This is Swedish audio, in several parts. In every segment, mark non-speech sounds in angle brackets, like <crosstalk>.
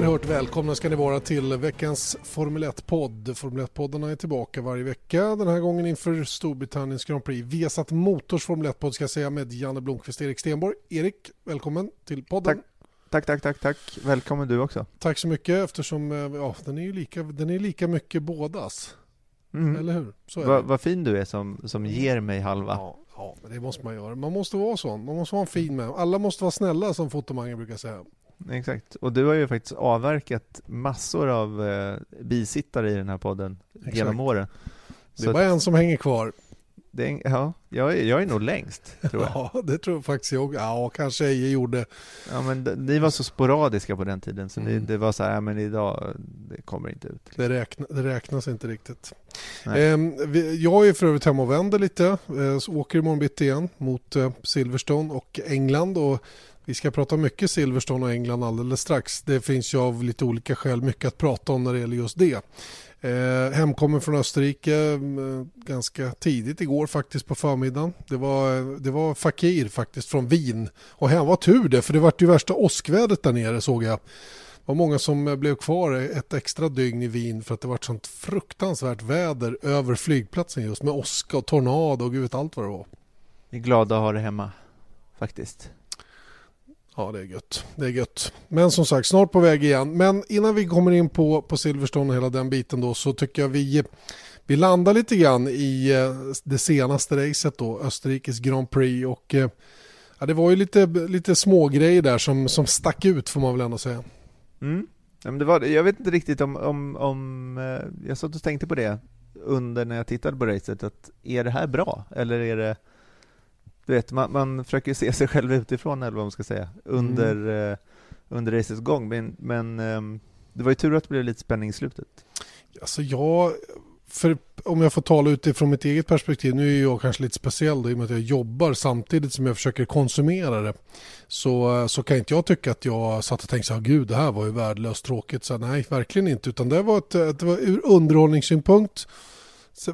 Oerhört välkomna ska ni vara till veckans Formel 1-podd. Formel 1-poddarna är tillbaka varje vecka. Den här gången inför Storbritanniens Grand Prix. Viasat Motors Formel 1-podd ska jag säga med Janne Blomqvist och Erik Stenborg. Erik, välkommen till podden. Tack. Tack, tack, tack, tack. Välkommen du också. Tack så mycket eftersom eh, ja, den, är ju lika, den är lika mycket bådas. Mm. Eller hur? Så är Va, det. vad fin du är som, som ger mig halva. Ja, ja, men det måste man göra. Man måste vara sån. Man måste vara en fin med. Alla måste vara snälla som fotomangen brukar säga. Exakt. Och du har ju faktiskt avverkat massor av eh, bisittare i den här podden Exakt. genom åren. Det är bara en som hänger kvar. det ja, jag, är, jag är nog längst, tror jag. <laughs> Ja, det tror jag faktiskt jag. Ja, kanske Eje gjorde. Ja, men ni var så sporadiska på den tiden, så Mm. det, det var så här, ja, men idag, det kommer inte ut. Det, räkna, det räknas inte riktigt. Ehm, vi, jag är för övrigt hemma och vänder lite. Eh, så åker imorgon bitti igen mot eh, Silverstone och England. Och vi ska prata mycket Silverstone och England alldeles strax. Det finns ju av lite olika skäl mycket att prata om när det gäller just det. Eh, hemkommen från Österrike eh, ganska tidigt igår faktiskt på förmiddagen. Det var, eh, det var Fakir faktiskt från Wien. Och hem var tur det för det var ju värsta åskvädret där nere såg jag. Det var många som eh, blev kvar ett extra dygn i Wien för att det var sånt fruktansvärt väder över flygplatsen just med åska och tornado och gud vet allt vad det var. Vi är glada att ha det hemma, faktiskt. Ja, det är gött. Det är gött. Men som sagt, snart på väg igen. Men innan vi kommer in på, på Silverstone och hela den biten då så tycker jag vi, vi landar lite grann i eh, det senaste racet då, Österrikes Grand Prix och eh, ja, det var ju lite, lite smågrejer där som, som stack ut får man väl ändå säga. Mm. Ja, men det var, jag vet inte riktigt om, om, om eh, jag satt och tänkte på det under när jag tittade på racet, att är det här bra? Eller är det, du vet, man, man försöker se sig själv utifrån, eller vad man ska säga, under, eh, under racets gång, men, men ehm, det var ju tur att det blev lite spänning i slutet. Alltså jag, för om jag får tala utifrån mitt eget perspektiv, nu är jag kanske lite speciell då, i och med att jag jobbar samtidigt som jag försöker konsumera det. Så, så kan inte jag tycka att jag satt och tänkte så här, gud det här var ju värdelöst tråkigt. Så, nej, verkligen inte, utan det var, ett, det var ur underhållningssynpunkt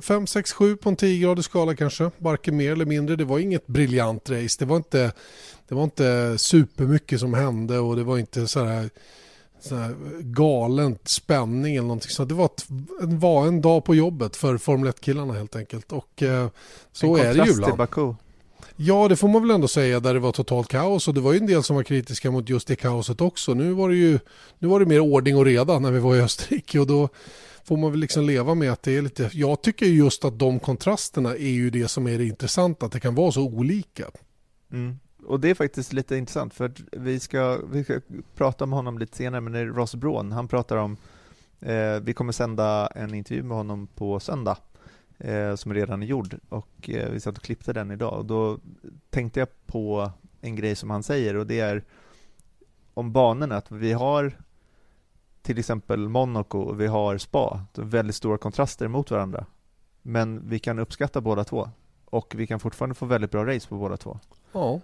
5, 6, 7 på en 10-gradig skala kanske, varken mer eller mindre. Det var inget briljant race, det var inte, det var inte supermycket som hände och det var inte så här så här galen spänning eller någonting. Så det var, ett, var en dag på jobbet för Formel 1-killarna helt enkelt. Och eh, så en är det ju ibland. Baku. Ja, det får man väl ändå säga där det var totalt kaos och det var ju en del som var kritiska mot just det kaoset också. Nu var det ju nu var det mer ordning och reda när vi var i Österrike och då får man väl liksom leva med att det är lite, jag tycker just att de kontrasterna är ju det som är det intressanta, att det kan vara så olika. Mm. Och det är faktiskt lite intressant, för vi ska, vi ska prata om honom lite senare, men det är Ross Braun, han pratar om, eh, vi kommer sända en intervju med honom på söndag, eh, som redan är gjord, och eh, vi satt och klippte den idag, och då tänkte jag på en grej som han säger, och det är om banorna, att vi har till exempel Monaco vi har Spa, är väldigt stora kontraster mot varandra, men vi kan uppskatta båda två, och vi kan fortfarande få väldigt bra race på båda två. Ja,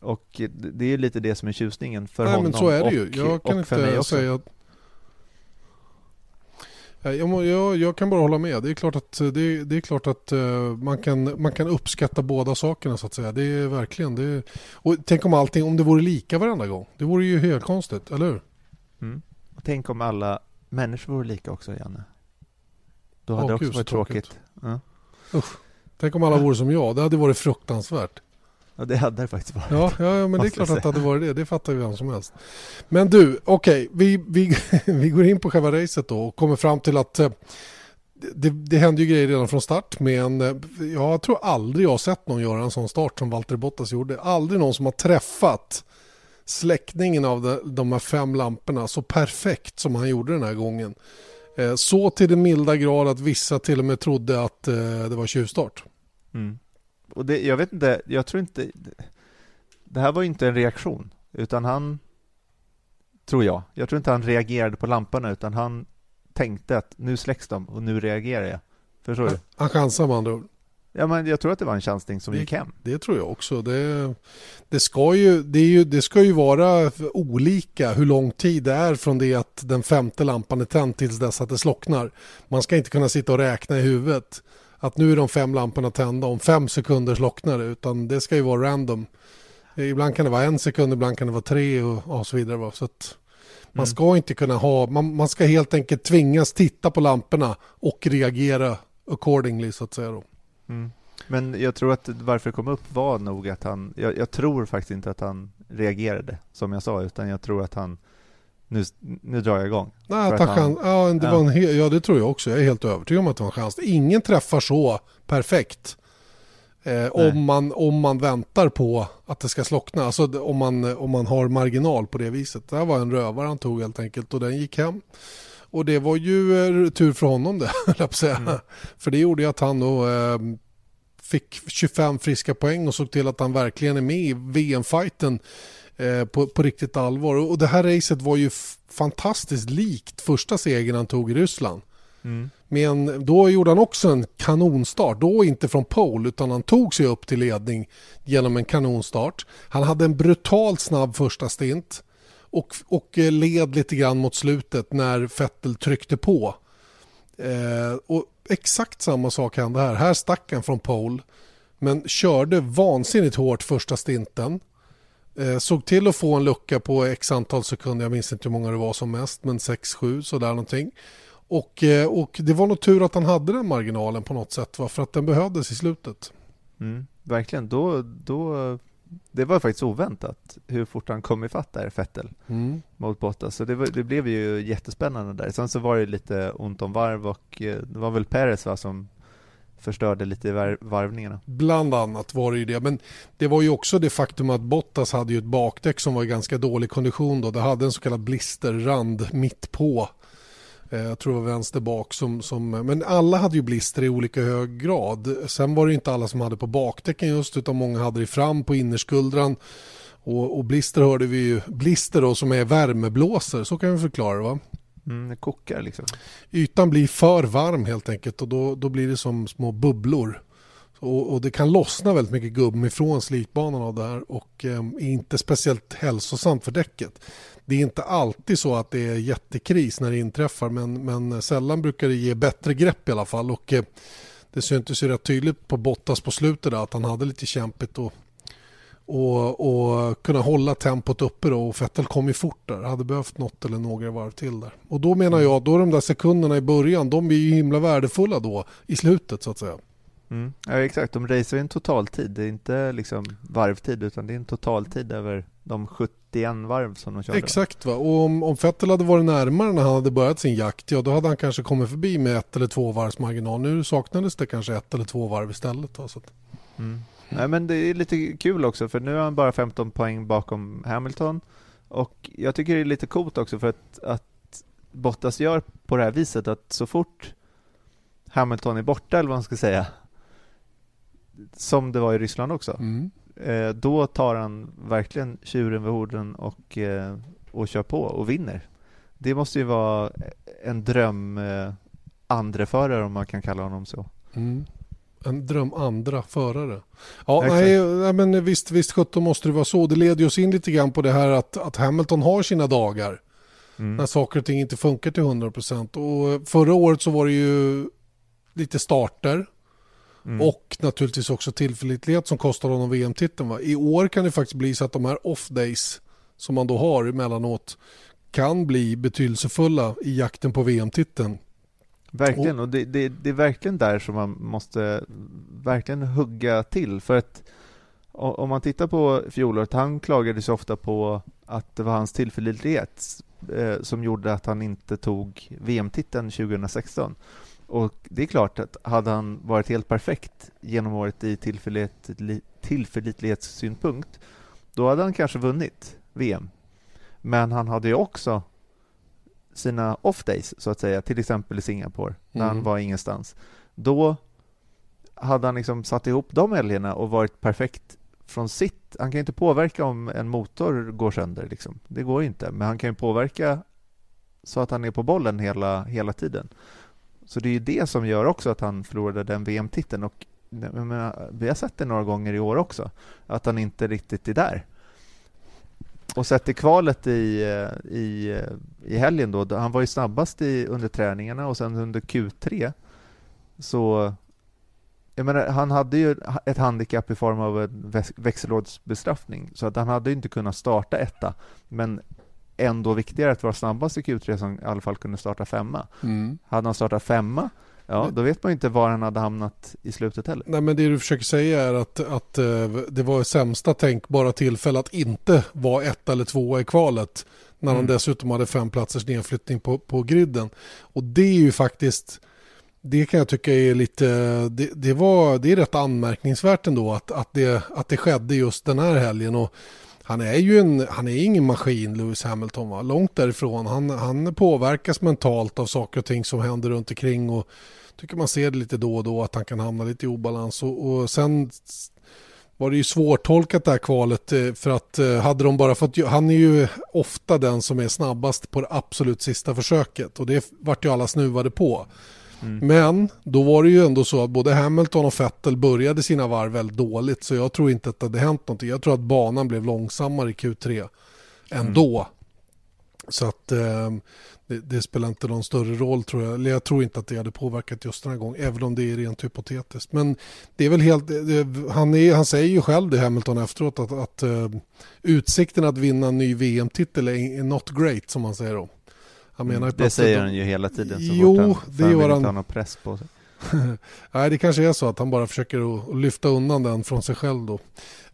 Och det är lite det som är tjusningen för Nej, honom men så är det och, ju. Jag kan och för mig inte också. säga att... Jag, jag, jag kan bara hålla med. Det är klart att, det, det är klart att eh, man, kan, man kan uppskatta båda sakerna så att säga. Det är verkligen det. Och tänk om allting, om det vore lika varenda gång. Det vore ju helt konstigt, eller hur? Mm. Och tänk om alla människor vore lika också, Janne. Då hade det också gud, varit tråkigt. Ja. Tänk om alla vore som jag. Det hade varit fruktansvärt. ja, det hade det faktiskt varit. Ja, ja, ja men det är klart att det hade varit det. Det fattar ju vem som helst. Men du, okej. vi, vi, <laughs> vi går in på själva racet då och kommer fram till att eh, det, det hände ju grejer redan från start. Men eh, jag tror aldrig jag har sett någon göra en sån start som Valtteri Bottas gjorde. Aldrig någon som har träffat släckningen av de, här fem lamporna så perfekt som han gjorde den här gången. Eh, Så till den milda grad att vissa till och med trodde att eh, det var tjuvstart. Mm. Och det, jag vet inte, jag tror inte... det här var inte en reaktion, utan han, tror jag, jag tror inte han reagerade på lamporna, utan han tänkte att nu släcks de och nu reagerar jag. Förstår du? Han chansar med andra ord. Ja, men jag tror att det var en chansning som det, gick hem. Det tror jag också. Det, det, ska ju, det, ju, det ska ju vara olika hur lång tid det är från det att den femte lampan är tänd tills dess att det slocknar. Man ska inte kunna sitta och räkna i huvudet att nu är de fem lamporna tända, om fem sekunder slocknar det, utan det ska ju vara random. Ibland kan det vara en sekund, ibland kan det vara tre och, och så vidare. Så att man mm. ska inte kunna ha, man, man ska helt enkelt tvingas titta på lamporna och reagera accordingly så att säga. Då. Mm. Men jag tror att varför det kom upp var nog att han, jag, jag, tror faktiskt inte att han reagerade som jag sa, utan jag tror att han nu, nu drar jag igång. Nej, att han, ja, det ja. Var en, ja, det tror jag också. Jag är helt övertygad om att det var en chans. Ingen träffar så perfekt. Eh, om, man, om man väntar på att det ska slockna. Alltså om man, om man har marginal på det viset. Det här var en rövare han tog helt enkelt och den gick hem. Och det var ju eh, tur för honom det, <laughs> jag säga. Mm. För det gjorde ju att han då eh, fick 25 friska poäng och såg till att han verkligen är med i VM-fighten eh, på, på riktigt allvar. Och det här racet var ju fantastiskt likt första segern han tog i Ryssland. Mm. Men då gjorde han också en kanonstart. Då inte från pole utan han tog sig upp till ledning genom en kanonstart. Han hade en brutalt snabb första stint och, och led lite grann mot slutet när Fettel tryckte på. Eh, och exakt samma sak hände här. Här stack han från pole men körde vansinnigt hårt första stinten. Eh, såg till att få en lucka på x antal sekunder, jag minns inte hur många det var som mest, men 6-7 sådär någonting. Och, eh, och det var nog tur att han hade den marginalen på något sätt, va? för att den behövdes i slutet. Mm, verkligen, då, då, det var faktiskt oväntat hur fort han kom ifatt där, Fettel, mm. mot Bottas. Så det, var, det, blev ju jättespännande där. Sen så var det lite ont om varv och eh, det var väl Perez va, som förstörde lite i varvningarna. Bland annat var det ju det. Men det var ju också det faktum att Bottas hade ju ett bakdäck som var i ganska dålig kondition då. Det hade en så kallad blisterrand mitt på. Eh, jag tror det var vänster bak som, som, men alla hade ju blister i olika hög grad. Sen var det inte alla som hade på bakdäcken just utan många hade det fram på innerskuldran. Och, och blister hörde vi ju, blister då som är värmeblåsor, så kan vi förklara det va? Mm, det kokar liksom. Ytan blir för varm helt enkelt och då, då blir det som små bubblor. Och, och det kan lossna väldigt mycket gummi från slitbanan av det här och eh, är inte speciellt hälsosamt för däcket. Det är inte alltid så att det är jättekris när det inträffar men, men sällan brukar det ge bättre grepp i alla fall. Och, eh, det syntes ju rätt tydligt på Bottas på slutet där, att han hade lite kämpigt och och, och kunna hålla tempot uppe då och Fettel kom ju fort där, hade behövt något eller några varv till där. Och då menar mm. jag, då de där sekunderna i början, de blir ju himla värdefulla då i slutet så att säga. Mm. Ja exakt, de racear en totaltid, det är inte liksom varvtid utan det är en totaltid över de 71 varv som de körde. Exakt, va? och om, om Vettel hade varit närmare när han hade börjat sin jakt, ja då hade han kanske kommit förbi med ett eller två varvs marginal. Nu saknades det kanske ett eller två varv istället. Va? Så att... mm. Nej, men det är lite kul också för nu är han bara 15 poäng bakom Hamilton och jag tycker det är lite coolt också för att, att Bottas gör på det här viset att så fort Hamilton är borta eller vad man ska säga som det var i Ryssland också mm. eh, då tar han verkligen tjuren vid orden och, eh, och kör på och vinner. Det måste ju vara en dröm eh, andreförare om man kan kalla honom så. Mm en dröm andra förare. Ja, nej, nej, men visst, visst 17 måste det vara så. Det leder oss in lite grann på det här att, att Hamilton har sina dagar. Mm. När saker och ting inte funkar till 100%. Och förra året så var det ju lite starter. Mm. Och naturligtvis också tillförlitlighet som kostar honom VM-titeln. I år kan det faktiskt bli så att de här off-days som man då har emellanåt kan bli betydelsefulla i jakten på VM-titeln. Verkligen, och det, det, det, är verkligen där som man måste verkligen hugga till. För att om man tittar på fjolåret, han klagade så ofta på att det var hans tillförlitlighet eh, som gjorde att han inte tog VM-titeln 2016. Och det är klart att hade han varit helt perfekt genom året i tillförlit, tillförlitlighetssynpunkt, då hade han kanske vunnit VM. Men han hade ju också sina off days så att säga, till exempel i Singapore, när mm. han var ingenstans. Då hade han liksom satt ihop de helgerna och varit perfekt från sitt... Han kan inte påverka om en motor går sönder. Liksom. Det går inte. Men han kan ju påverka så att han är på bollen hela, hela tiden. Så det är ju det som gör också att han förlorade den VM-titeln. Och menar, vi har sett det några gånger i år också, att han inte riktigt är där. Och sett i kvalet i, eh, i, eh, i helgen då, han var ju snabbast i, under träningarna och sen under Q3 så jag menar, han hade ju ett handikapp i form av en växellådsbestraffning så att han hade inte kunnat starta etta men ändå viktigare att vara snabbast i Q3 som i alla fall kunde starta femma. Mm. Hade han startat femma Ja, då vet man inte var han hade hamnat i slutet heller. Nej, men det du försöker säga är att, att eh, det var sämsta tänkbara tillfälle att inte vara ett eller två i kvalet. När mm. han dessutom hade fem platsers nedflyttning på, på griden. Och det är ju faktiskt, det kan jag tycka är lite, det, det, var, det är rätt anmärkningsvärt ändå att, att, det, att det skedde just den här helgen. Och han är ju en, han är ingen maskin, Lewis Hamilton. Va? Långt därifrån. Han, han påverkas mentalt av saker och ting som händer runt omkring. Och tycker man ser det lite då och då att han kan hamna lite i obalans. Och, och sen var det ju svårtolkat det här kvalet eh, för att eh, hade de bara fått, han är ju ofta den som är snabbast på det absolut sista försöket och det vart ju alla snuvade på. Mm. Men då var det ju ändå så att både Hamilton och Vettel började sina varv väldigt dåligt så jag tror inte att det hade hänt någonting. Jag tror att banan blev långsammare i Q3 ändå. Mm. Så att eh, det, det, spelar inte någon större roll tror jag. Eller jag tror inte att det hade påverkat just den här gången, även om det är rent hypotetiskt. Men det är väl helt, det, han, är, han säger ju själv det Hamilton efteråt att, att uh, utsikten att vinna en ny VM-titel är not great som han säger då. Han menar mm, det säger han ju hela tiden så jo, fort han, det gör han. han press på sig. <laughs> Nej, det kanske är så att han bara försöker att lyfta undan den från sig själv då.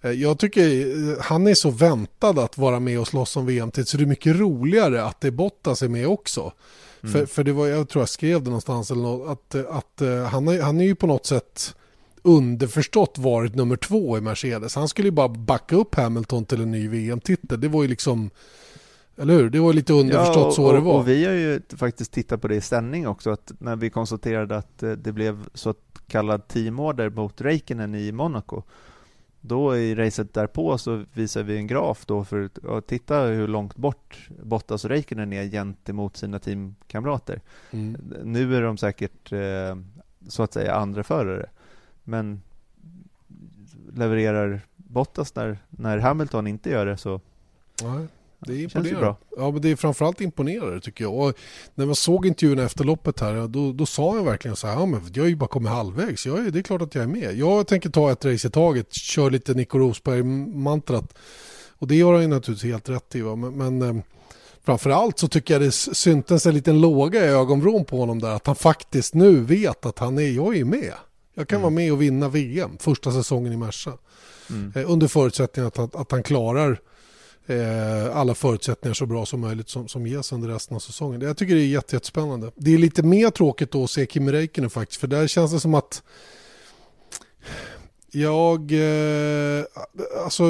Eh, jag tycker eh, han är så väntad att vara med och slåss om VM-tid så det är mycket roligare att det Bottas är med också. Mm. För, för det var, jag tror jag skrev det någonstans eller något, att, att uh, han, är, han är ju på något sätt underförstått varit nummer två i Mercedes. Han skulle ju bara backa upp Hamilton till en ny VM-titel. Det var ju liksom, eller hur? Det var lite underförstått ja, och, så det var. Och vi har ju faktiskt tittat på det i ställning också, att när vi konstaterade att det blev så kallad teamorder mot Räikkönen i Monaco då i racet därpå så visar vi en graf då för att titta hur långt bort Bottas och Räikkönen är gentemot sina teamkamrater. Mm. Nu är de säkert eh, så att säga andra förare, men levererar Bottas när, när Hamilton inte gör det så Nej. Det är imponerande. Ja, men det är framförallt imponerande tycker jag. Och när man såg intervjun efter loppet här, då, då sa jag verkligen så här, ja, men jag har ju bara kommit halvvägs. Jag är, det är klart att jag är med. Jag tänker ta ett race i taget, kör lite Nico Rosberg-mantrat. Och det gör han ju naturligtvis helt rätt i. Va? Men, men eh, framförallt så tycker jag det syntes en liten låga i ögonvrån på honom där. Att han faktiskt nu vet att han är, jag är med. Jag kan mm. vara med och vinna VM första säsongen i Merca. Mm. Eh, under förutsättning att, att, att han klarar eh, alla förutsättningar så bra som möjligt som, som ges under resten av säsongen. Jag tycker det är jättespännande. Det är lite mer tråkigt då att se Kimi Räikkönen faktiskt, för där känns det som att jag, eh, alltså,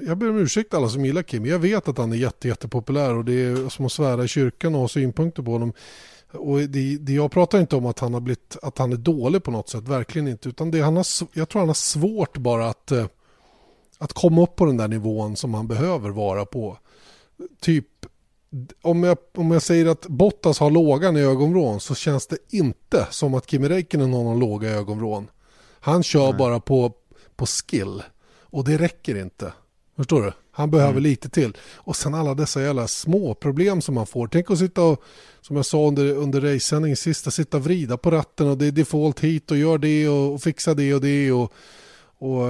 jag ber om ursäkt alla som gillar Kim. Jag vet att han är jätte, jättepopulär och det är som att svära i kyrkan och ha synpunkter på honom. Och det, det, jag pratar inte om att han, har blivit, att han är dålig på något sätt, verkligen inte. Utan det, han har, jag tror han har svårt bara att eh, att komma upp på den där nivån som han behöver vara på. Typ, om jag, om jag säger att Bottas har lågan i ögonvrån så känns det inte som att Kimi Räikkönen har någon låga ögonvrån. Han kör Nej. bara på, på skill och det räcker inte. Förstår du? Han behöver mm. lite till. Och sen alla dessa jävla små problem som man får. Tänk att sitta och, som jag sa under, under racesändningen sista, sitta och vrida på ratten och det är default hit och gör det och, och fixa det och det och och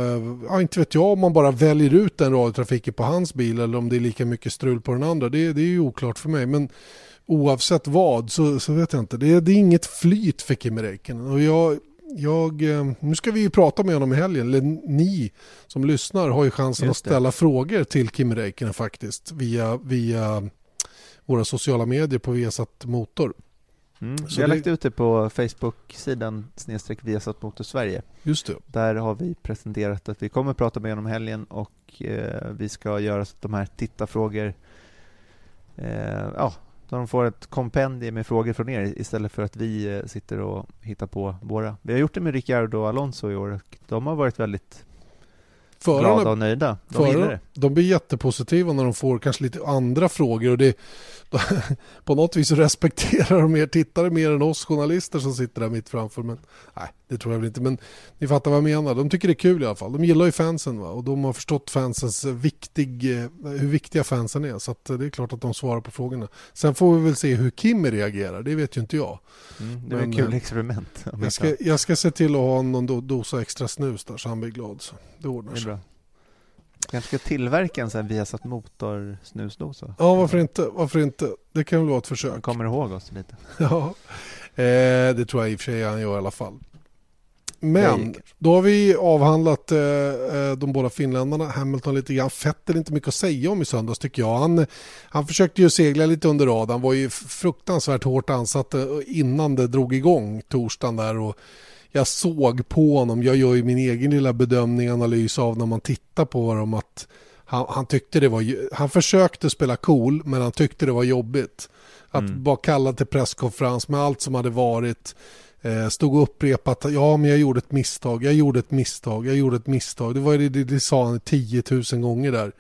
ja, inte vet jag om man bara väljer ut den radiotrafiken på hans bil eller om det är lika mycket strul på den andra. Det, det är ju oklart för mig. Men oavsett vad så, så vet jag inte. Det, det är inget flyt för Kimi Räikkönen. Och jag, jag, eh, nu ska vi ju prata med honom i helgen. Eller ni som lyssnar har ju chansen att ställa frågor till Kimi Räikkönen faktiskt. Via, via våra sociala medier på Viasat Motor. Mm. Vi har det... lagt ut det på Facebook-sidan snedstreck Viasat Motor Sverige. Just det. Där har vi presenterat att vi kommer prata med honom helgen och eh, vi ska göra så att de här tittarfrågor eh, ja, de får ett kompendium med frågor från er istället för att vi eh, sitter och hittar på våra. Vi har gjort det med Ricardo och Alonso i år och de har varit väldigt förarna, glada och nöjda. De förarna, De blir jättepositiva när de får kanske lite andra frågor och det, <laughs> på något vis respekterar de er tittare mer än oss journalister som sitter där mitt framför. Men nej, det tror jag väl inte. Men ni fattar vad jag menar. De tycker det är kul i alla fall. De gillar ju fansen va? och de har förstått fansens viktig, eh, hur viktiga fansen är. Så att det är klart att de svarar på frågorna. Sen får vi väl se hur Kim reagerar. Det vet ju inte jag. Mm, det är ett kul eh, experiment. Jag ska, jag ska se till att ha någon dosa extra snus där så han blir glad. Så det ordnar sig. Kanske ska tillverka en sån här Viasat motor snusdosa? Ja, varför inte? Varför inte? Det kan väl vara ett försök. Han kommer ihåg oss lite. <laughs> ja, eh, det tror jag i och för sig han gör i alla fall. Men då har vi avhandlat eh, eh, de båda finländarna, Hamilton lite grann. Fettel inte mycket att säga om i söndags tycker jag. Han, han försökte ju segla lite under radarn, var ju fruktansvärt hårt ansatt eh, innan det drog igång torsdagen där. Och jag såg på honom, jag gör ju min egen lilla bedömning, analys av när man tittar på dem att han, han tyckte det var, han försökte spela cool men han tyckte det var jobbigt. Att mm. bara kalla till presskonferens med allt som hade varit. Eh, stod och upprepat, ja men jag gjorde ett misstag, jag gjorde ett misstag, jag gjorde ett misstag. Det var det, det, det sa han 10 000 gånger där.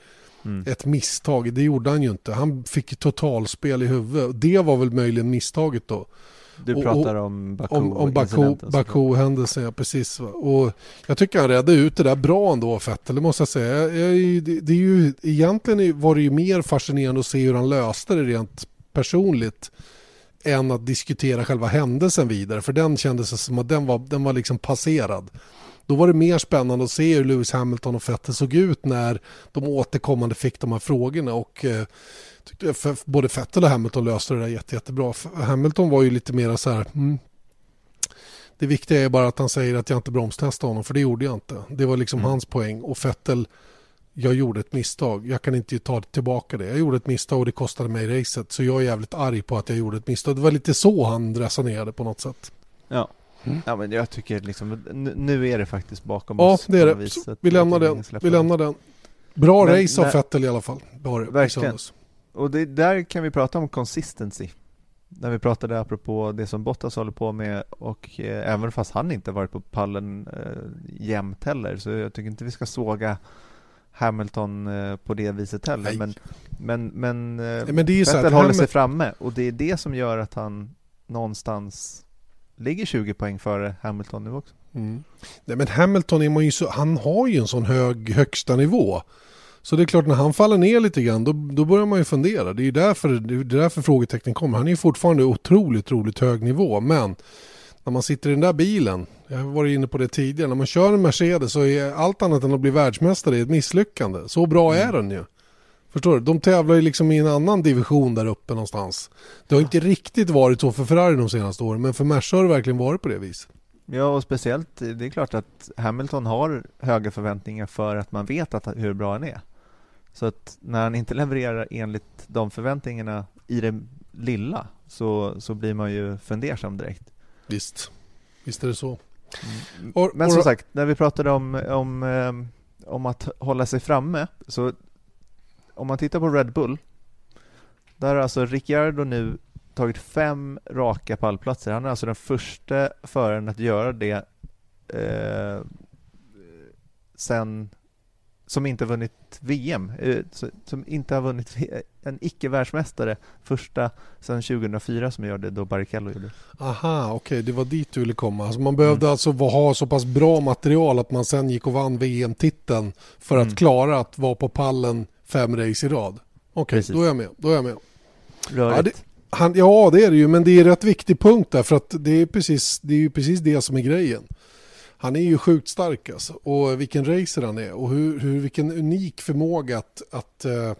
Mm. Ett misstag, det gjorde han ju inte. Han fick totalspel i huvudet. Det var väl möjligen misstaget då. Du pratar och, om Baku Om, om Baku, Baku-händelsen, ja precis. Och jag tycker han räddade ut det där bra ändå, Fettel, det måste jag säga. Jag, jag, det, det, är ju, egentligen var det ju mer fascinerande att se hur han löste det rent personligt än att diskutera själva händelsen vidare, för den kändes som att den var, den var liksom passerad. Då var det mer spännande att se hur Lewis Hamilton och Vettel såg ut när de återkommande fick de här frågorna. Och, tyckte för både Vettel och Hamilton löste det där jätte, jättebra. Hamilton var ju lite mer så här, mm, det viktiga är bara att han säger att jag inte bromstestade honom, för det gjorde jag inte. Det var liksom mm. hans poäng. Och Vettel, jag gjorde ett misstag. Jag kan inte ta tillbaka det. Jag gjorde ett misstag och det kostade mig racet. Så jag är jävligt arg på att jag gjorde ett misstag. Det var lite så han resonerade på något sätt. Ja. Mm. Ja men jag tycker liksom, nu är det faktiskt bakom ja, oss. Ja det är det. Viset. Vi lämnar den. Vi lämnar den. Bra men, race av Vettel i alla fall. Var verkligen. Och det, där kan vi prata om consistency. När vi pratade apropå det som Bottas håller på med och eh, även fast han inte varit på pallen eh, jämt heller så jag tycker inte vi ska såga Hamilton eh, på det viset heller. Nej. Men, men, men, eh, men det är Vettel håller sig framme och det är det som gör att han någonstans ligger 20 poäng före Hamilton nu också. Mm. Nej, men Hamilton är man ju så, han har ju en sån hög högsta nivå. Så det är klart när han faller ner lite grann då, då börjar man ju fundera. Det är ju därför, det är därför frågetecknen kommer. Han är ju fortfarande otroligt, otroligt hög nivå. Men när man sitter i den där bilen, jag har varit inne på det tidigare, när man kör en Mercedes så är allt annat än att bli världsmästare ett misslyckande. Så bra är den ju. Förstår du? De tävlar ju liksom i en annan division där uppe någonstans. Det har inte riktigt varit så för Ferrari de senaste åren, men för Merca har det verkligen varit på det viset. Ja, och speciellt, det är klart att Hamilton har höga förväntningar för att man vet att, hur bra han är. Så att när han inte levererar enligt de förväntningarna i det lilla så, så blir man ju fundersam direkt. Visst, visst är det så. Mm. Och, Men som sagt, när vi pratade om, om, eh, om att hålla sig framme, så om man tittar på Red Bull, där har alltså Ricciardo nu tagit fem raka pallplatser. Han är alltså den första föraren att göra det eh, sen som inte vunnit VM, eh, som inte har vunnit en icke-världsmästare, första sedan 2004 som gör det då Barrichello gjorde. Aha, okej, okay, det var dit du ville komma. Alltså man behövde mm. alltså ha så pass bra material att man sen gick och vann VM-titeln för att mm. klara att vara på pallen fem race i rad. Okej, okay, då är jag med. Då är jag med. Ja det, han, ja, det är det ju, men det är en rätt viktig punkt där för att det är precis det, är precis det som är grejen. Han är ju sjukt stark alltså. Och vilken racer han är och hur, hur, vilken unik förmåga att, att, uh,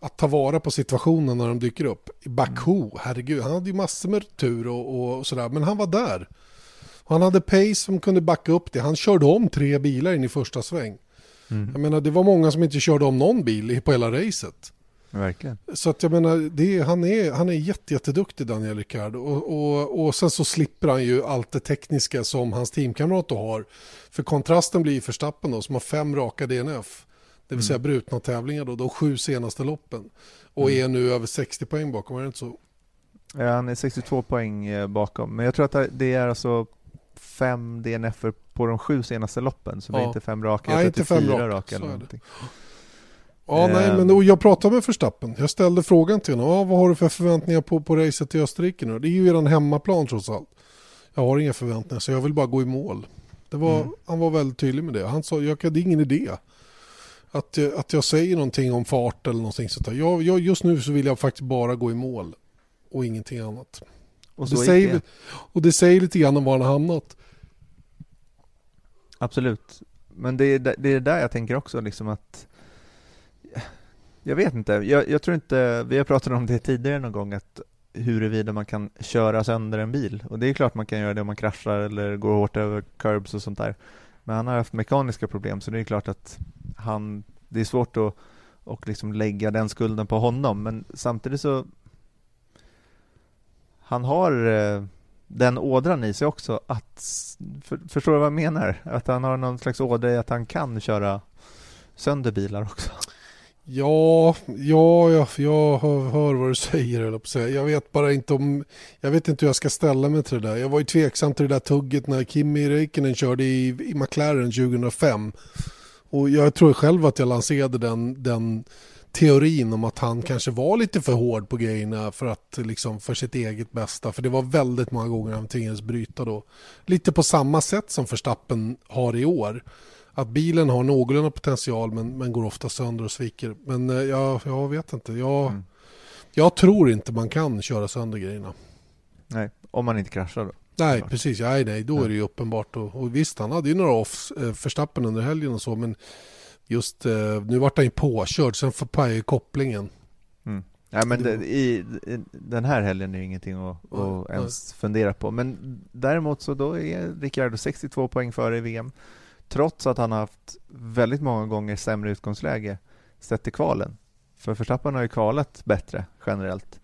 att ta vara på situationen när de dyker upp. Baku, herregud, han hade ju massor med tur och, och sådär, men han var där. Han hade pace som kunde backa upp det. Han körde om tre bilar in i första sväng. Mm. Jag menar, det var många som inte körde om någon bil på hela racet. Verkligen. Så att jag menar, det, han är, han är jätte, jätteduktig Daniel Ricciardo. Och, och, och sen så slipper han ju allt det tekniska som hans teamkamrat då har. För kontrasten blir ju Verstappen då, som har fem raka DNF. Det vill mm. säga brutna tävlingar då, de sju senaste loppen. Och mm. är nu över 60 poäng bakom, är det inte så? Ja, han är 62 poäng eh, bakom. Men jag tror att det är alltså fem DNF på de sju senaste loppen, så det Ja. är inte fem raka, Nej, jag inte tror fem fyra raka, raka eller är det. Ja, nej, Ehm. men och jag pratade med Verstappen. Jag ställde frågan till honom. Vad har du för förväntningar på, på racet i Österrike nu? Det är ju eran hemmaplan trots allt. Jag har inga förväntningar så jag vill bara gå i mål. Det var, Mm. Han var väldigt tydlig med det. Han sa jag det är ingen idé att, jag- att jag säger någonting om fart eller någonting sånt där. Jag, jag, just nu så vill jag faktiskt bara gå i mål och ingenting annat. Och det säger, det. och det säger lite grann om var han har hamnat. Absolut. Men det är, det är där jag tänker också liksom att jag vet inte, jag, jag tror inte, vi har pratat om det tidigare någon gång att huruvida man kan köra sönder en bil och det är klart man kan göra det om man kraschar eller går hårt över curbs och sånt där Men han har haft mekaniska problem så det är klart att han, det är svårt att och liksom lägga den skulden på honom men samtidigt så Han har eh, den ådran i sig också att, för, förstår du vad jag menar? Att han har någon slags ådra i att han kan köra sönder bilar också. Ja, ja jag, jag hör, hör vad du säger. eller på säga. Jag vet bara inte om... Jag vet inte hur jag ska ställa mig till det där. Jag var ju tveksam till det där tugget när Kimi Räikkönen körde i, i McLaren 2005. Och jag tror själv att jag lanserade den, den teorin om att han kanske var lite för hård på grejerna för, att, liksom, för sitt eget bästa. För det var väldigt många gånger han tvingades bryta då. Lite på samma sätt som Verstappen har i år att bilen har någorlunda potential men, men går ofta sönder och sviker. Men eh, jag, jag vet inte. Jag, Mm. jag tror inte man kan köra sönder grejerna. Nej, om man inte kraschar då. Nej, precis. Nej, nej, då är det ju uppenbart. Och, och visst, han hade ju några off eh, förstappen under helgen och så, men just eh, nu vart han ju påkörd, sen pajade ju kopplingen. Nej men Det i, i, den här helgen är ju ingenting att, Nej, att nej. ens fundera på. Men däremot så då är Ricciardo 62 poäng före i VM. Trots att han har haft väldigt många gånger sämre utgångsläge sett till kvalen. För Verstappen har ju kvalat bättre generellt.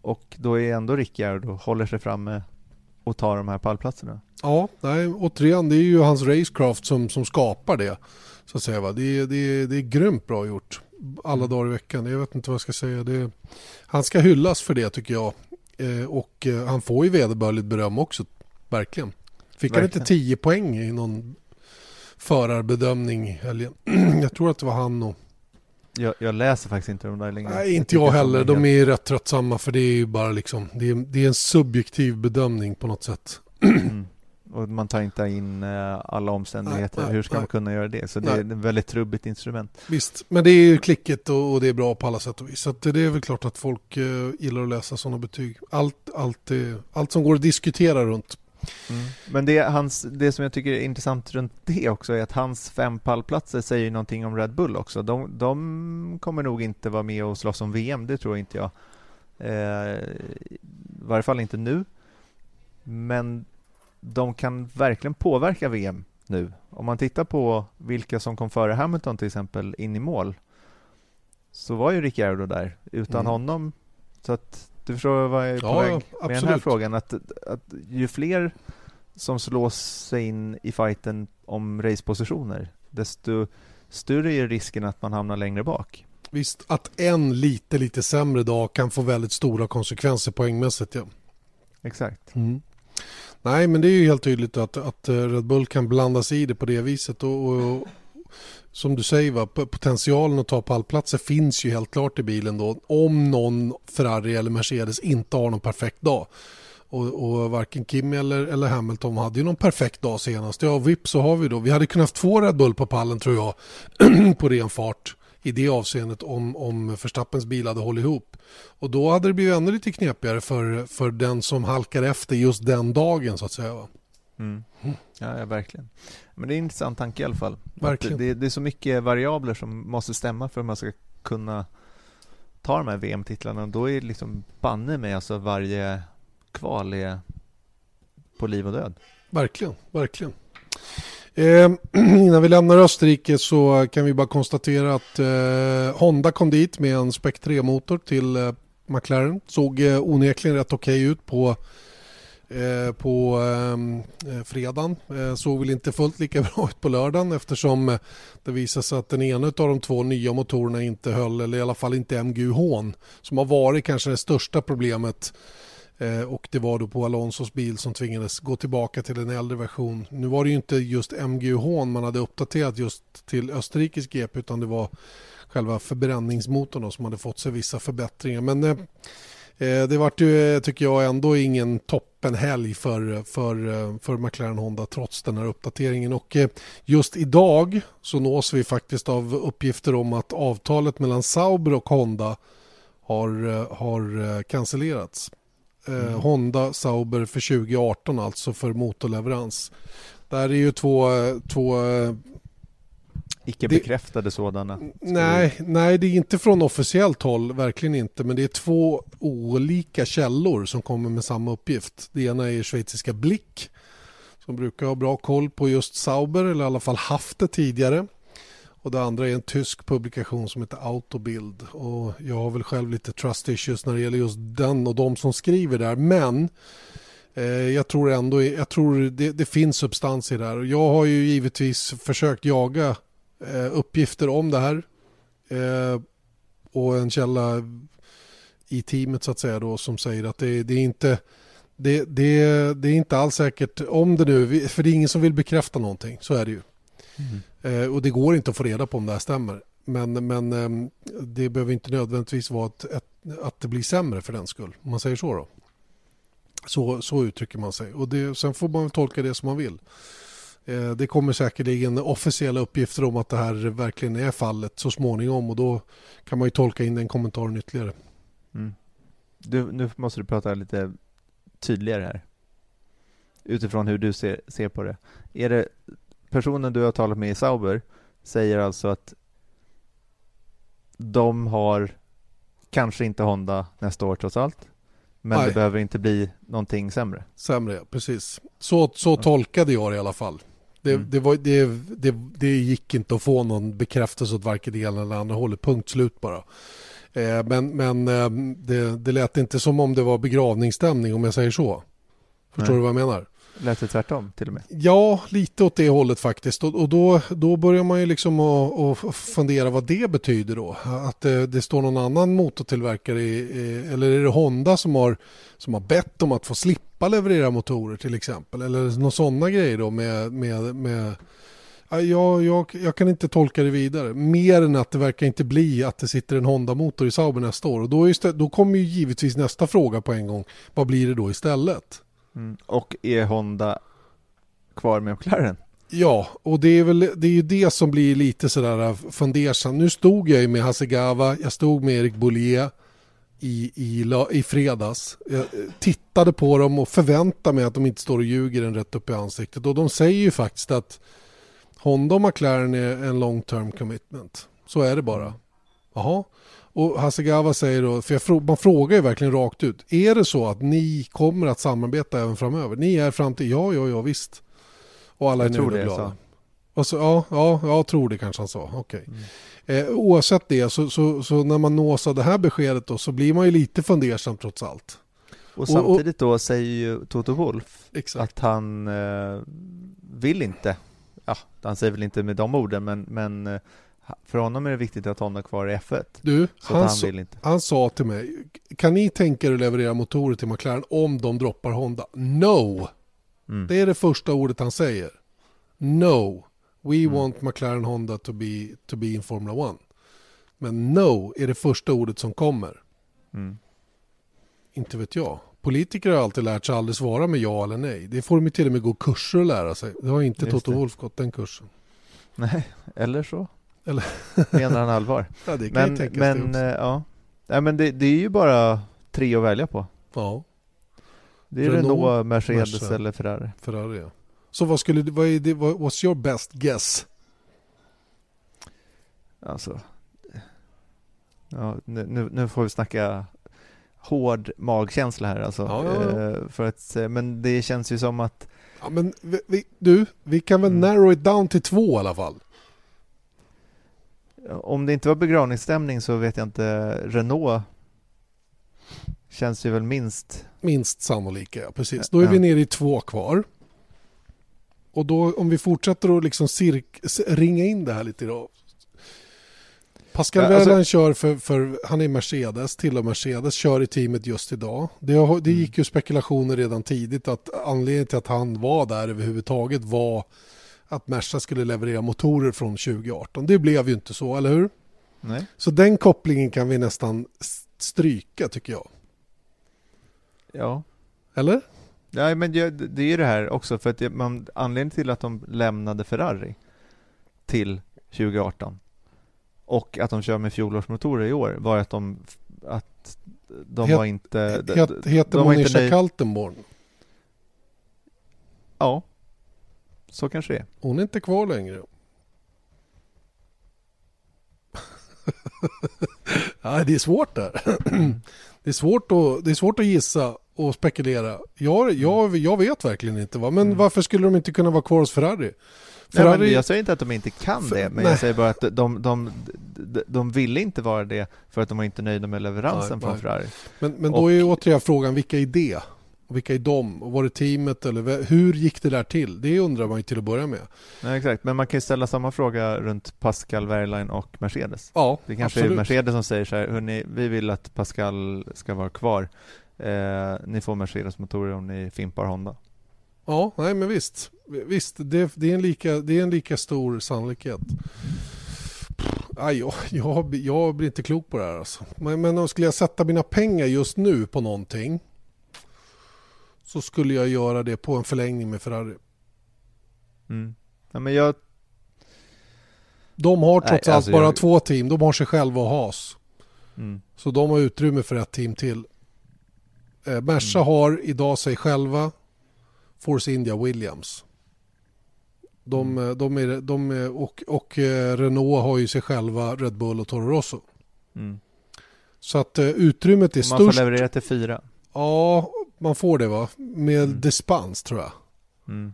Och då är ändå Ricciardo håller sig framme och tar de här pallplatserna. Ja, nej, återigen, det är ju hans racecraft som, som skapar det. Så att säga, va? Det, är, det, det är grymt bra gjort alla dagar i veckan. Jag vet inte vad jag ska säga. Det, han ska hyllas för det tycker jag. Eh, och eh, han får ju vederbörligt beröm också, verkligen. Fick han Verkligen. inte 10 poäng i någon förarbedömning helgen? <clears throat> jag tror att det var han och... Jag, jag läser faktiskt inte de där längre. Nej, inte jag att heller. De är ju rätt tröttsamma för det är ju bara liksom... Det är, det är en subjektiv bedömning på något sätt. <clears throat> Mm. Och man tar inte in eh, alla omständigheter. Nej, nej, Hur ska nej. man kunna göra det? Så det är ett väldigt trubbigt instrument. Visst, men det är ju klickigt och, det är bra på alla sätt och vis. Så det är väl klart att folk eh, gillar att läsa sådana betyg. Allt, allt, allt som går att diskutera runt. Men det, hans, det som jag tycker är intressant runt det också är att hans fem pallplatser säger någonting om Red Bull också. De, de kommer nog inte vara med och slåss om VM, det tror inte jag. Eh, I varje fall inte nu. Men de kan verkligen påverka VM nu. Om man tittar på vilka som kom före Hamilton till exempel in i mål så var ju Ricciardo där. Utan Mm. honom så att du förstår vad jag är på Ja, väg med den här absolut. frågan. Att, att ju fler som slås sig in i fighten om racepositioner desto större är risken att man hamnar längre bak. Visst, att en lite, lite sämre dag kan få väldigt stora konsekvenser poängmässigt. Ja. Exakt. Nej, men det är ju helt tydligt att, att Red Bull kan blanda sig i det på det viset. Och, och, som du säger, va, potentialen att ta pallplatser finns ju helt klart i bilen då. Om någon Ferrari eller Mercedes inte har någon perfekt dag. Och, och varken Kim eller, eller Hamilton hade ju någon perfekt dag senast. Ja, vips så har vi då. Vi hade kunnat få två Red Bull på pallen tror jag <clears throat> på ren fart i det avseendet om, om Verstappens bil hade hållit ihop. Och då hade det blivit ännu lite knepigare för, för den som halkar efter just den dagen så att säga. Va? Mm. Ja, ja, verkligen. Men det är en intressant tanke i alla fall. Verkligen. Det, det är så mycket variabler som måste stämma för att man ska kunna ta de här VM-titlarna. Då är det liksom banne mig alltså varje kval är på liv och död. Verkligen, verkligen. Eh, <clears throat> innan vi lämnar Österrike så kan vi bara konstatera att eh, Honda kom dit med en Spec 3-motor till eh, McLaren. Såg eh, onekligen rätt okej ut på, Eh, på ehm, eh, fredagen. Eh, såg väl inte fullt lika <laughs> bra ut på lördagen eftersom det visade sig att den ena av de två nya motorerna inte höll, eller i alla fall inte MGUH som har varit kanske det största problemet Eh, och det var då på Alonsos bil som tvingades gå tillbaka till en äldre version. Nu var det ju inte just MGUH man hade uppdaterat just till Österrikes GP utan det var själva förbränningsmotorn som hade fått sig vissa förbättringar. Men eh, det vart ju, tycker jag, ändå ingen toppenhelg för, för, eh, för McLaren Honda trots den här uppdateringen. Och just idag så nås vi faktiskt av uppgifter om att avtalet mellan Sauber och Honda har, har cancellerats. Mm. Honda Sauber för 2018 alltså för motorleverans. Där är ju två, två Icke bekräftade sådana? Nej, nej, det är inte från officiellt håll, verkligen inte. Men det är två olika källor som kommer med samma uppgift. Det ena är schweiziska Blick som brukar ha bra koll på just Sauber, eller i alla fall haft det tidigare. Och det andra är en tysk publikation som heter Autobild. Och jag har väl själv lite trust issues när det gäller just den och de som skriver där. Men eh, jag tror ändå jag tror det, det finns substans i det här. Jag har ju givetvis försökt jaga uppgifter om det här. Eh, och en källa i teamet så att säga då som säger att det, det är inte det, det, det, är inte alls säkert om det nu, för det är ingen som vill bekräfta någonting, så är det ju. Mm. Eh, och det går inte att få reda på om det här stämmer. Men, men eh, det behöver inte nödvändigtvis vara ett, att det blir sämre för den skull, om man säger så då. Så, så uttrycker man sig. Och det, sen får man tolka det som man vill. Eh, det kommer säkerligen officiella uppgifter om att det här verkligen är fallet så småningom och då kan man ju tolka in den kommentaren ytterligare. Mm. Du, nu måste du prata lite tydligare här. Utifrån hur du ser, ser på det. Är det personen du har talat med i Sauber säger alltså att de har kanske inte Honda nästa år trots allt. Men Nej. det behöver inte bli någonting sämre. Sämre, precis. Så, så tolkade jag det i alla fall. Det, mm. det, var, det, det, det, gick inte att få någon bekräftelse åt varken det ena eller andra hållet. Punkt slut bara. Eh, men men eh, det, det lät inte som om det var begravningsstämning om jag säger så. Förstår Nej. du vad jag menar? Lät det tvärtom till och med? Ja, lite åt det hållet faktiskt. Och, och då, då börjar man ju liksom att, fundera vad det betyder då. Att det, det står någon annan motortillverkare, i, eller är det Honda som har, som har bett om att få slippa leverera motorer till exempel? Eller några sådana grejer då med, med, med jag, jag, jag, kan inte tolka det vidare. Mer än att det verkar inte bli att det sitter en Honda-motor i Sauber nästa år. Och då, är, då kommer ju givetvis nästa fråga på en gång. Vad blir det då istället? Mm. Och är Honda kvar med McLaren? Ja, och det är, väl, det är ju det som blir lite sådär fundersam. Nu stod jag ju med Hasegawa, jag stod med Erik Bollier i, i, i fredags. Jag eh, tittade på dem och förväntade mig att de inte står och ljuger en rätt upp i ansiktet. Och de säger ju faktiskt att Honda och McLaren är en long term commitment. Så är det bara. Jaha, och Hasegawa säger då, för jag, man frågar ju verkligen rakt ut, är det så att ni kommer att samarbeta även framöver? Ni är fram till, ja, ja, ja, visst. Och alla är nöjda och glada. Och så, ja, ja, jag tror det kanske han sa. Okay. Mm. Eh, oavsett det, så, så, så, när man nås av det här beskedet då, så blir man ju lite fundersam trots allt. Och samtidigt då säger ju Toto Wolf exakt. att han eh, vill inte, ja, han säger väl inte med de orden, men, men eh, för honom är det viktigt att Honda kvar i F1. Du, han, han, vill inte. han sa till mig, kan ni tänka er att leverera motorer till McLaren om de droppar Honda? No! Mm. Det är det första ordet han säger. No, we mm. want McLaren Honda to be, to be in Formula 1. Men no är det första ordet som kommer. Mm. Inte vet jag. Politiker har alltid lärt sig att aldrig svara med ja eller nej. Det får de till och med gå kurser och lära sig. Det har inte Just Toto Wolf gått den kursen. Nej, eller så. Eller? Menar han allvar? <laughs> Ja, det kan men, men, det äh, ja. Nej, men det, det, är ju bara tre att välja på. Ja. Det är Renault, Renault Mercedes Merca, eller Ferrari. Ferrari, ja. Så vad skulle vad är det, vad, what's your best guess? Alltså, ja, nu, nu får vi snacka hård magkänsla här alltså. Ja, ja, ja. Eh, för att, men det känns ju som att Ja, men vi, vi, du, vi kan väl mm. narrow it down till två i alla fall om det inte var begravningsstämning så vet jag inte, Renault känns ju väl minst... Minst sannolika, ja precis. Då är ja. vi nere i två kvar. Och då om vi fortsätter att liksom cirk, ringa in det här lite då. Pascal Ja, alltså- Wehrlein kör för, för, han är Mercedes, tillhör Mercedes, kör i teamet just idag. Det, det Mm. gick ju spekulationer redan tidigt att anledningen till att han var där överhuvudtaget var att Merca skulle leverera motorer från 2018. Det blev ju inte så, eller hur? Nej. Så den kopplingen kan vi nästan stryka tycker jag. Ja. Eller? Ja, men det det är ju det här också, för att man, anledningen till att de lämnade Ferrari till 2018 och att de kör med fjolårsmotorer i år var att de, att de Het- var inte... de- Het, de heter var inte Monisha nöj- Kaltenborn. Ja, så kanske det är. Hon är inte kvar längre. <laughs> Nej, det är svårt där. <clears throat> det, är svårt att, det är svårt att gissa och spekulera. Jag, jag, jag vet verkligen inte. Va? Men Mm. varför skulle de inte kunna vara kvar hos Ferrari? Nej, Ferrari men jag säger inte att de inte kan För- det, men nej. jag säger bara att de, de, de, de ville inte vara det för att de var inte nöjda med leveransen Nej, från nej. Ferrari. men, men då och- är ju återigen frågan, vilka är det? Och vilka är de? Och var det teamet? Eller hur gick det där till? Det undrar man ju till att börja med. Nej, exakt, men man kan ju ställa samma fråga runt Pascal Wehrlein och Mercedes. Ja, Det kanske absolut. är Mercedes som säger så här, hörni, vi vill att Pascal ska vara kvar. Eh, ni får Mercedes-motorer om ni fimpar Honda. Ja, nej men visst. Visst, det, det, är, en lika, det är en lika stor sannolikhet. Aj, jag, jag, jag blir inte klok på det här alltså. Men, men om skulle jag sätta mina pengar just nu på någonting så skulle jag göra det på en förlängning med Ferrari. Mm. Ja, men jag, De har Nej, trots allt alltså bara jag- två team. De har sig själva och Haas. mm, Så de har utrymme för ett team till. Eh, Merca Mm. har idag sig själva Force India Williams. De, Mm. eh, de är, de är, och, och eh, Renault har ju sig själva Red Bull och Toro Rosso. mm. Så att eh, utrymmet är Man får störst. leverera till fyra. Ja, man får det va? Med Mm. dispens tror jag. Mm.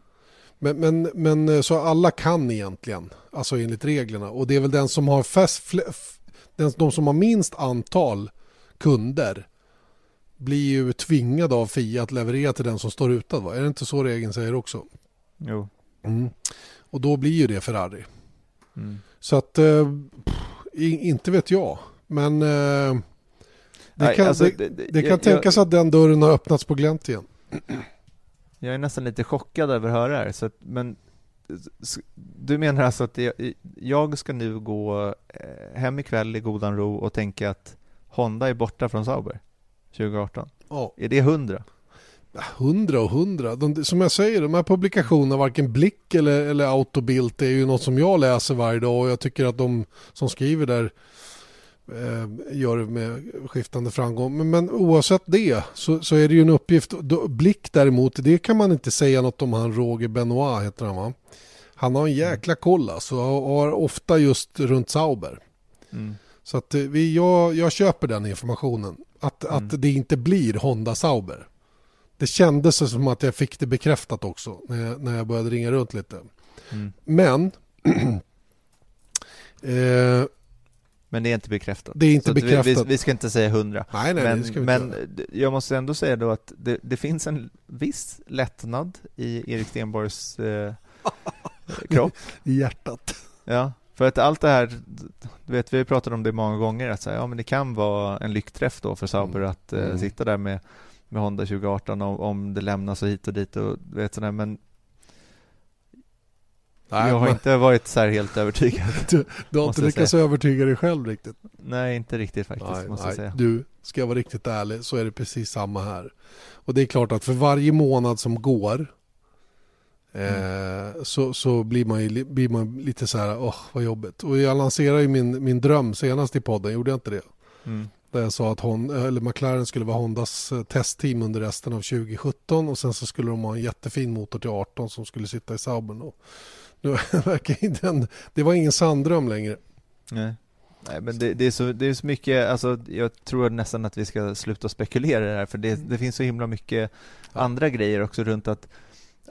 Men, men, men eh, så alla kan egentligen, alltså enligt reglerna. Och det är väl den som har fäst, fle- f- den, de som har minst antal kunder blir ju tvingade av FIA att leverera till den som står utan. Va? Är det inte så regeln säger också? Jo. Och då blir ju det Ferrari. Mm. Så att, eh, pff, inte vet jag. Men eh, det kan, alltså, det, det- det kan jag- tänkas att den dörren har öppnats på glänt igen. Jag är nästan lite chockad över att höra det här, så att, men du menar alltså att jag, jag ska nu gå eh, hem ikväll i godan ro och tänka att Honda är borta från Sauber 2018? Ja. Är det 100? Hundra och hundra. De, som jag säger, de här publikationerna, varken Blick eller, eller Autobild är ju något som jag läser varje dag och jag tycker att de som skriver där gör det med skiftande framgång. Men, men oavsett det så, så är det ju en uppgift. Blick däremot, det kan man inte säga något om han Roger Benoit heter han va? Han har en jäkla koll alltså och har ofta just runt Sauber. Mm. Så att eh, vi, jag, jag köper den informationen. Att, Mm. att det inte blir Honda Sauber. Det kändes som att jag fick det bekräftat också när jag, när jag började ringa runt lite. Mm. Men <clears throat> eh, Men det är inte bekräftat. det är inte Så vi, bekräftat. vi, vi ska inte säga 100. nej, nej, det Men, ska vi men inte jag måste ändå säga då att det, det finns en viss lättnad i Erik Stenborgs eh, <laughs> kropp. I hjärtat. Ja, för att allt det här, du vet vi har pratat om det många gånger, att säga, ja men det kan vara en lyckträff då för Sauber Mm. att eh, Mm. sitta där med, med Honda 2018 om, om det lämnas och hit och dit och vet sådär, men Nej, jag har men inte varit så här helt övertygad. <laughs> du har måste inte lyckats övertyga dig själv riktigt. Nej, inte riktigt faktiskt, Nej, måste nej. jag säga. Du, ska jag vara riktigt ärlig så är det precis samma här. Och det är klart att för varje månad som går eh, så, så blir, man ju, li- blir man lite så här, åh vad jobbigt. Och jag lanserade ju min, min dröm senast i podden, gjorde jag inte det? Mm. Där jag sa att Hon, eller McLaren skulle vara Hondas eh, testteam under resten av 2017 och sen så skulle de ha en jättefin motor till 18 som skulle sitta i Saubern. Och den, <laughs> det var ingen sanddröm längre. Nej. Nej men det, det, är så, det är så mycket, alltså jag tror nästan att vi ska sluta spekulera i det här för det, det finns så himla mycket Ja. andra grejer också runt att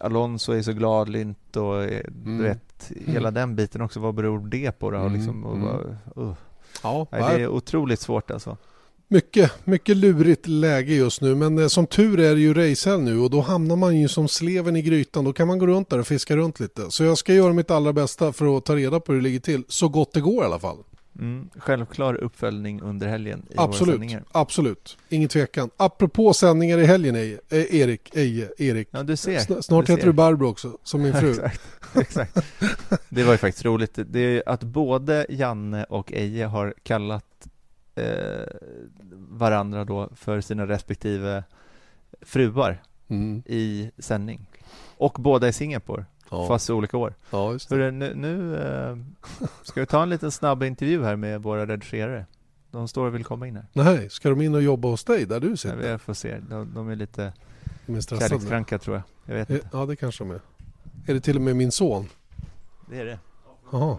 Alonso är så glad Lint och eh, Mm. du vet, hela den biten också, vad beror det på då? Och Mm, liksom, och mm. uh. Ja, Nej, det är otroligt svårt alltså. Mycket, mycket lurigt läge just nu men eh, som tur är det ju racehelg nu och då hamnar man ju som sleven i grytan. Då kan man gå runt där och fiska runt lite. Så jag ska göra mitt allra bästa för att ta reda på hur det ligger till. Så gott det går i alla fall. Mm, självklar uppföljning under helgen i absolut, våra sändningar. Absolut, ingen tvekan. Apropå sändningar i helgen, Eje, eh, Erik, Eje, Erik. Ja, du ser. Sn- Snart du heter ser. du Barbro också, som min <laughs> fru. exakt, exakt. Det var ju faktiskt roligt. Det är att både Janne och Eje har kallat eh, varandra då för sina respektive fruar Mm. i sändning. Och båda i Singapore, Ja. fast i olika år. ja, just det. Nu, nu eh, ska vi ta en liten snabb intervju här med våra redigerare. De står och vill komma in här. Nej, ska de in och jobba hos dig där du sitter? vi får se. De, de är lite De är kärlekskranka tror jag. Jag vet inte. Ja, det kanske de är. Är det till och med min son? Det är det. Jaha.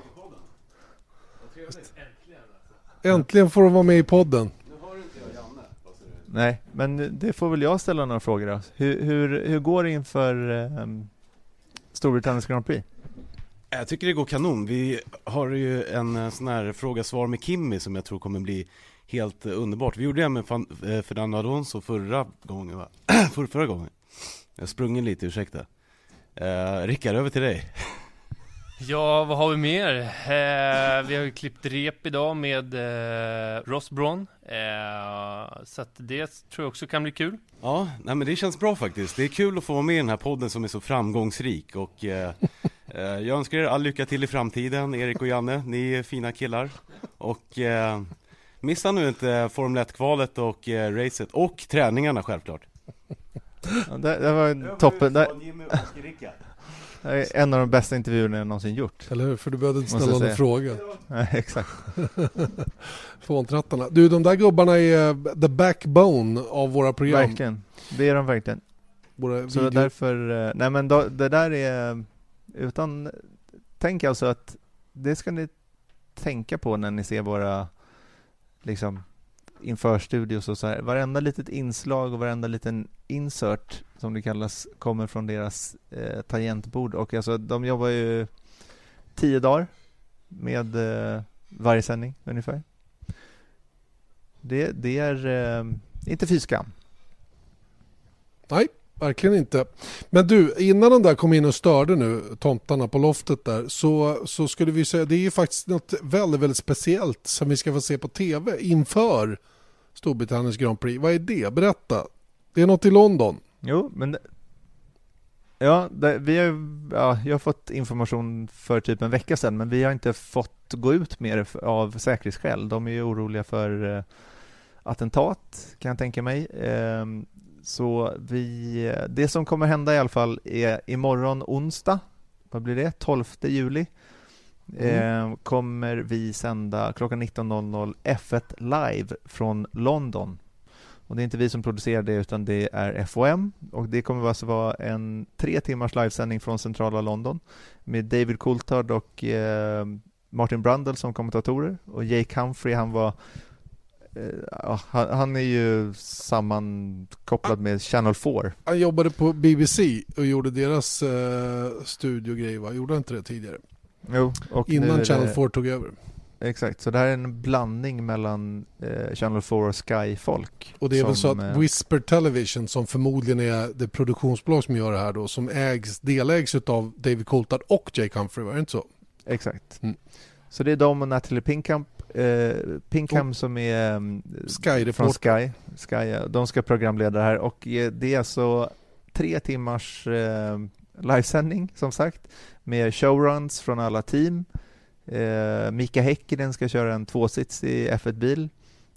Äntligen får de vara med i podden. Nej, men det får väl jag ställa några frågor då. Hur, hur, hur går det inför um, Storbritanniens Grand Prix? Jag tycker det går kanon. Vi har ju en eh, sån här fråga-svar med Kimmy som jag tror kommer bli helt eh, underbart. Vi gjorde det med eh, Fernando Alonso förra gången, va? <clears throat> För, förra gången. Jag har sprungit lite, ursäkta. Uh, Rickard, över till dig. <laughs> Ja, vad har vi mer? Eh, vi har ju klippt rep idag med eh, Ross Braun. Eh, så att det tror jag också kan bli kul. Ja, nej men det känns bra faktiskt. Det är kul att få vara med i den här podden som är så framgångsrik och eh, eh, jag önskar er all lycka till i framtiden, Erik och Janne. Ni är fina killar. Och eh, missa nu inte Formel 1-kvalet och eh, racet och träningarna självklart. Ja, det, det var en toppen. Det, det är en av de bästa intervjuerna jag någonsin gjort. Eller hur? För du behövde inte ställa någon fråga. <laughs> Nej, exakt. <laughs> Fåntrattarna. Du, de där gubbarna är eh, the backbone av våra program. Verkligen. Det är de verkligen. Våra Så video... därför, eh, nej men då, det där är, utan, tänk alltså att det ska ni tänka på när ni ser våra, liksom, inför studios och så här. Varenda litet inslag och varenda liten insert, som det kallas, kommer från deras eh, tangentbord. Och alltså, de jobbar ju tio dagar med eh, varje sändning ungefär. Det, det är eh, inte fy skam. Nej, verkligen inte. Men du, innan de där kom in och störde nu, tomtarna på loftet där, så, så skulle vi säga, det är ju faktiskt något väldigt, väldigt speciellt som vi ska få se på tv inför Storbritanniens Grand Prix. Vad är det? Berätta. Det är något i London. Jo, men det- Ja, det, vi har, ja, jag har fått information för typ en vecka sedan, men vi har inte fått gå ut med det av säkerhetsskäl. De är ju oroliga för eh, attentat, kan jag tänka mig. Eh, så vi, eh, det som kommer hända i alla fall är imorgon onsdag, vad blir det, 12 juli, eh, kommer vi sända klockan 19.00 F1 live från London. Och det är inte vi som producerar det utan det är FOM och det kommer alltså vara en tre timmars livesändning från centrala London med David Coulthard och eh, Martin Brundle som kommentatorer och Jake Humphrey han var eh, han, han är ju sammankopplad med Channel 4 Han jobbade på BBC och gjorde deras eh, studiogrej, va? Gjorde han inte det tidigare? Jo, och Innan det- Channel 4 tog över. Exakt, så det här är en blandning mellan eh, Channel 4 och Sky-folk Och det är väl så att eh, Whisper Television som förmodligen är det produktionsbolag som gör det här då som ägs, delägs av David Coulthard och Jake Humphrey, var det inte så? Exakt. Mm. Så det är de och Natalie Pinkham, eh, Pinkham som är mm, från Sky-reporter. Sky. Sky. ja. De ska programleda det här och eh, det är alltså tre timmars eh, livesändning som sagt med showruns från alla team. Eh, Mika Häkkinen ska köra en tvåsits i F1-bil.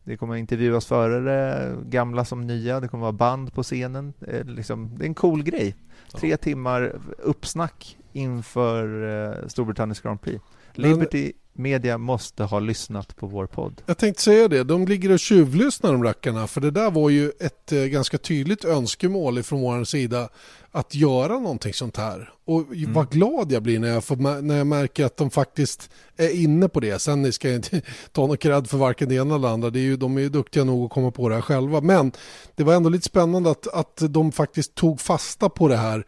Det kommer intervjuas förare, gamla som nya, det kommer vara band på scenen. Eh, liksom, det är en cool grej. Tre timmar uppsnack inför eh, Storbritanniens Grand Prix. Men- Liberty Media måste ha lyssnat på vår podd. Jag tänkte säga det, de ligger och tjuvlyssnar de rackarna för det där var ju ett eh, ganska tydligt önskemål från vår sida att göra någonting sånt här. Och Mm. vad glad jag blir när jag, får, när jag märker att de faktiskt är inne på det. Sen ska jag inte <laughs> ta någon cred för varken det ena eller andra, det är ju, de är ju duktiga nog att komma på det här själva. Men det var ändå lite spännande att, att de faktiskt tog fasta på det här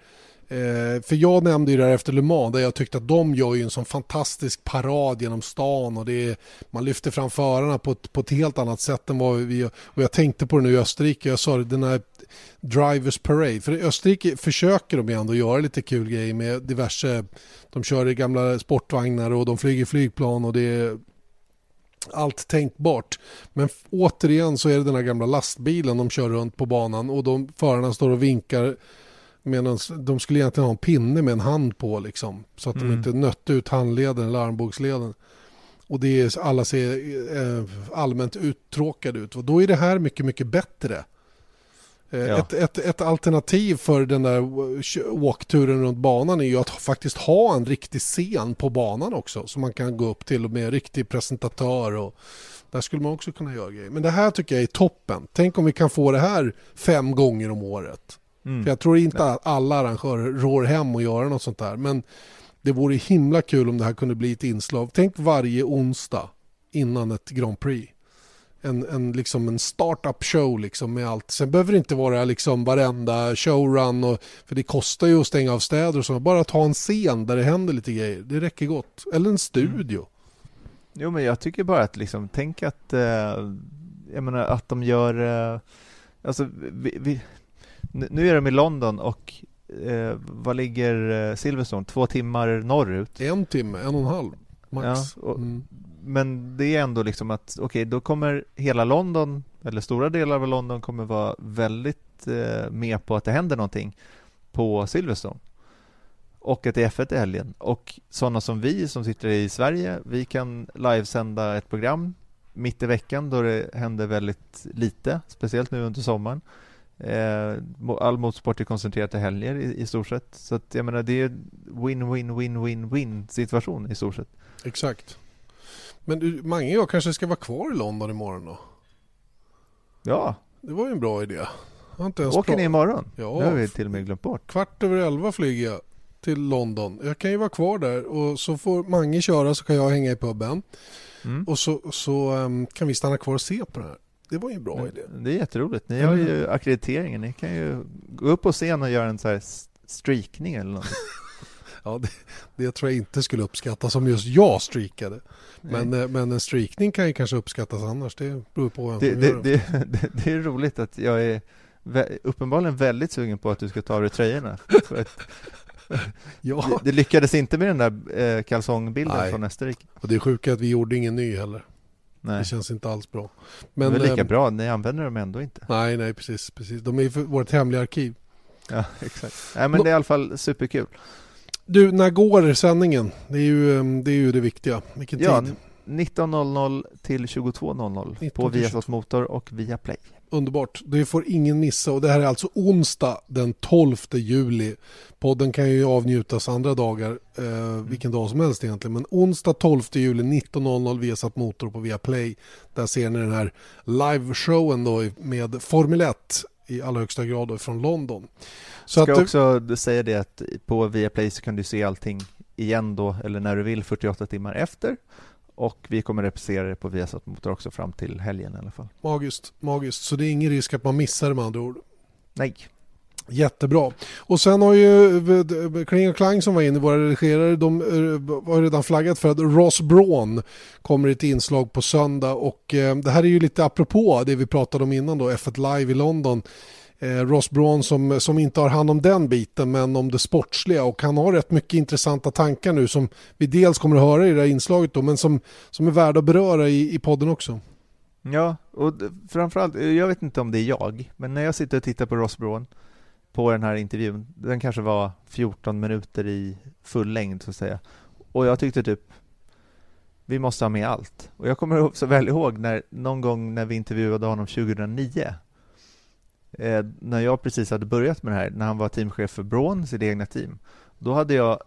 Eh, för jag nämnde ju det här efter Le Mans där jag tyckte att de gör ju en sån fantastisk parad genom stan och det är, man lyfter fram förarna på ett, på ett helt annat sätt än vad vi och jag tänkte på det nu i Österrike, jag sa det, den här Drivers Parade, för i Österrike försöker de ju ändå göra lite kul grejer med diverse, de kör i gamla sportvagnar och de flyger flygplan och det är allt tänkbart. Men återigen så är det den här gamla lastbilen de kör runt på banan och de förarna står och vinkar medan de skulle egentligen ha en pinne med en hand på liksom så att mm. de inte nötte ut handleden eller armbågsleden. Och det är, alla ser eh, allmänt uttråkade ut. Och då är det här mycket, mycket bättre. Eh, ja. Ett, ett, ett, alternativ för den där åkturen runt banan är ju att faktiskt ha en riktig scen på banan också. Som man kan gå upp till med en riktig presentatör. Och där skulle man också kunna göra grejer. Men det här tycker jag är toppen. Tänk om vi kan få det här fem gånger om året. Mm. För jag tror inte att alla arrangörer rår hem och göra något sånt där. Men det vore himla kul om det här kunde bli ett inslag. Tänk varje onsdag innan ett Grand Prix en, en, liksom en startup show liksom med allt. Sen behöver det inte vara liksom varenda showrun och, för det kostar ju att stänga av städer och så. Bara ta en scen där det händer lite grejer. Det räcker gott. Eller en studio. Mm. Jo men jag tycker bara att liksom, tänk att, eh, jag menar att de gör, eh, alltså vi, vi, nu är de i London och eh, vad ligger eh, Silverstone? Två timmar norrut? En timme, en och en halv max. Ja, och, mm men det är ändå liksom att okej, okay, då kommer hela London, eller stora delar av London kommer vara väldigt eh, med på att det händer någonting på Silverstone och att det är F1 i helgen. Och sådana som vi som sitter i Sverige, vi kan livesända ett program mitt i veckan då det händer väldigt lite, speciellt nu under sommaren. Eh, all motorsport är koncentrerat till helger i, i stort sett. Så att jag menar, det är win-win-win-win-win situation i stort sett. Exakt. Men du, Mange och jag kanske ska vara kvar i London imorgon då? Ja. Det var ju en bra idé. Åker ni imorgon? Ja. Det har vi till och med glömt bort. Kvart över elva flyger jag till London. Jag kan ju vara kvar där och så får Mange köra så kan jag hänga i puben. Mm. Och så, så um, kan vi stanna kvar och se på det här. Det var ju en bra idé. Det är jätteroligt. Ni har ju akkrediteringen. Ni kan ju gå upp på scen och göra en så här streakning eller något. <laughs> ja, det, det, tror jag inte skulle uppskattas om just jag streakade. Men, eh, men en streakning kan ju kanske uppskattas annars. Det beror på vem det, det, det, det, det är roligt att jag är uppenbarligen väldigt sugen på att du ska ta av dig tröjorna. <laughs> ja. det, lyckades inte med den där eh, kalsongbilden Nej. från Österrike. Och det är sjuka att vi gjorde ingen ny heller. Nej. Det känns inte alls bra. Men, det är lika eh, bra, ni använder dem ändå inte. Nej, nej, precis. precis. De är i vårt hemliga arkiv. Ja, <laughs> exakt. Nej, men det är i alla fall superkul. Du, när går sändningen? Det är ju ehm, det, är ju det viktiga. Vilken ja, tid? 19.00 till 22.00 på Viasat Motor och via Play. Underbart, det får ingen missa och det här är alltså onsdag den 12 juli. Podden kan ju avnjutas andra dagar, eh, mm. vilken dag som helst egentligen. Men onsdag 12 juli 19.00 Viasat Motor på Viaplay. Där ser ni den här liveshowen då med Formel 1 i allra högsta grad från London. Så Ska att också säga det att på Viaplay så kan du se allting igen då, eller när du vill, 48 timmar efter. Och vi kommer reprisera det på Viasat Motor också fram till helgen i alla fall. Magiskt, magiskt. Så det är ingen risk att man missar det med andra ord? Nej. Jättebra. Och sen har ju Kling och Klang som var inne, våra redigerare, de eh, har redan flaggat för att Ross Braun kommer i ett inslag på söndag och eh, det här är ju lite apropå det vi pratade om innan då, F1 Live i London Eh, Ross Braun som, som inte har hand om den biten men om det sportsliga och han har rätt mycket intressanta tankar nu som vi dels kommer att höra i det här inslaget då, men som, som är värda att beröra i, i podden också. Ja, och framförallt, eh, jag vet inte om det är jag, men när jag sitter och tittar på Ross Braun på den här intervjun, den kanske var 14 minuter i full längd så att säga, och jag tyckte typ vi måste ha med allt. Och jag kommer så väl ihåg när någon gång när vi intervjuade honom 2009 eh, när jag precis hade börjat med det här, när han var teamchef för Braun, sitt egna team, då hade jag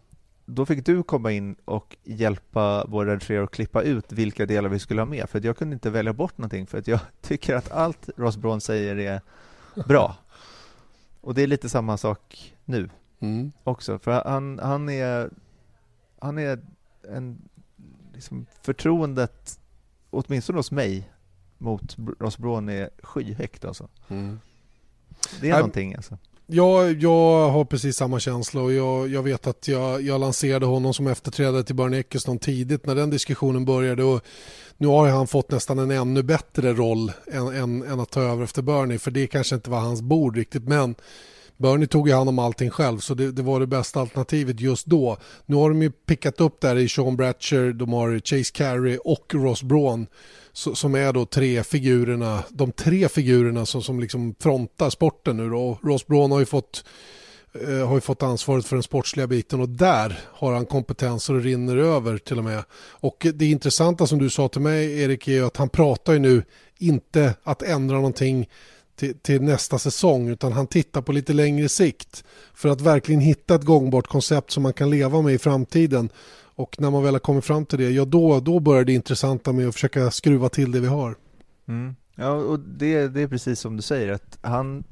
då fick du komma in och hjälpa vår redigerare att klippa ut vilka delar vi skulle ha med, för jag kunde inte välja bort någonting, för att jag <laughs> tycker att allt Ross Braun säger är bra. Och det är lite samma sak nu mm. också, för han, han är han är en liksom förtroendet, åtminstone hos mig, mot Ross Braun är skyhögt alltså. Mm. Det är Nej, någonting alltså. Ja, jag har precis samma känsla och jag, jag vet att jag, jag lanserade honom som efterträdare till Bernie Eccleston tidigt när den diskussionen började och nu har han fått nästan en ännu bättre roll än, än, än att ta över efter Bernie för det kanske inte var hans bord riktigt men Bernie tog ju hand om allting själv så det, det, var det bästa alternativet just då. Nu har de ju pickat upp där i Sean Bratcher, de har Chase Carey och Ross Braun som är då tre figurerna, de tre figurerna som, som liksom frontar sporten nu då. Ross Braun har ju fått eh, har ju fått ansvaret för den sportsliga biten och där har han kompetenser och rinner över till och med. Och det intressanta som du sa till mig Erik är att han pratar ju nu inte att ändra någonting till, till, nästa säsong utan han tittar på lite längre sikt för att verkligen hitta ett gångbart koncept som man kan leva med i framtiden. Och när man väl har kommit fram till det, ja då, då börjar det intressanta med att försöka skruva till det vi har. Mm. Ja, och det, det är precis som du säger, att han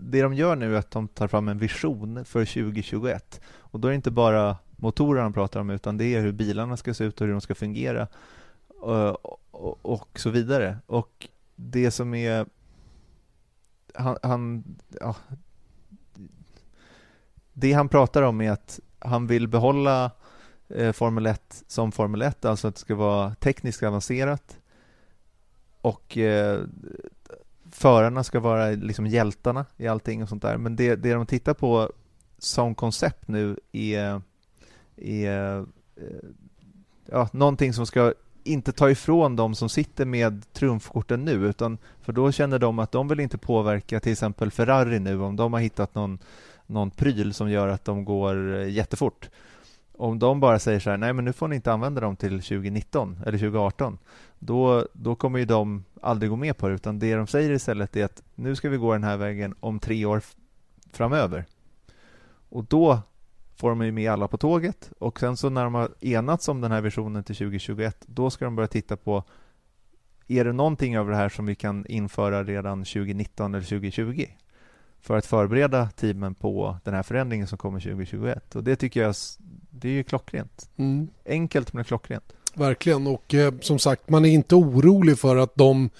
det de gör nu är att de tar fram en vision för 2021. Och då är det inte bara motorer han pratar om, utan det är hur bilarna ska se ut och hur de ska fungera och, och, och så vidare. Och det som är han, han ja, det han pratar om är att han vill behålla eh, Formel 1 som Formel 1, alltså att det ska vara tekniskt avancerat och eh, förarna ska vara liksom hjältarna i allting och sånt där. Men det, det de tittar på som koncept nu är, är eh, ja, någonting som ska inte ta ifrån de som sitter med trumfkorten nu, utan för då känner de att de vill inte påverka till exempel Ferrari nu om de har hittat någon, någon pryl som gör att de går eh, jättefort. Om de bara säger så här, nej men nu får ni inte använda dem till 2019 eller 2018, då, då kommer ju de aldrig gå med på det, utan det de säger istället är att nu ska vi gå den här vägen om tre år framöver. Och då får de ju med alla på tåget och sen så när de har enats om den här visionen till 2021 då ska de börja titta på är det någonting av det här som vi kan införa redan 2019 eller 2020 för att förbereda teamen på den här förändringen som kommer 2021 och det tycker jag det är ju klockrent. Mm. Enkelt men klockrent. Verkligen och eh, som sagt man är inte orolig för att de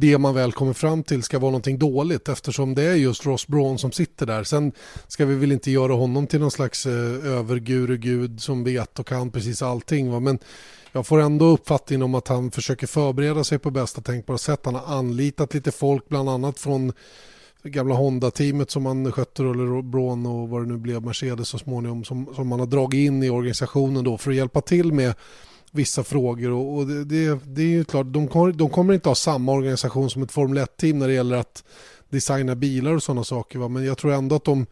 det man väl kommer fram till ska vara någonting dåligt eftersom det är just Ross Braun som sitter där. Sen ska vi väl inte göra honom till någon slags eh, överguru-gud som vet och kan precis allting. Va? Men jag får ändå uppfattningen om att han försöker förbereda sig på bästa tänkbara sätt. Han har anlitat lite folk bland annat från gamla Honda-teamet som han skötte eller Braun och vad det nu blev, Mercedes så småningom som, som man har dragit in i organisationen då för att hjälpa till med vissa frågor och, och det, det, det, är ju klart, de, kommer, de kommer inte ha samma organisation som ett Formel 1-team när det gäller att designa bilar och sådana saker. Va? Men jag tror ändå att de,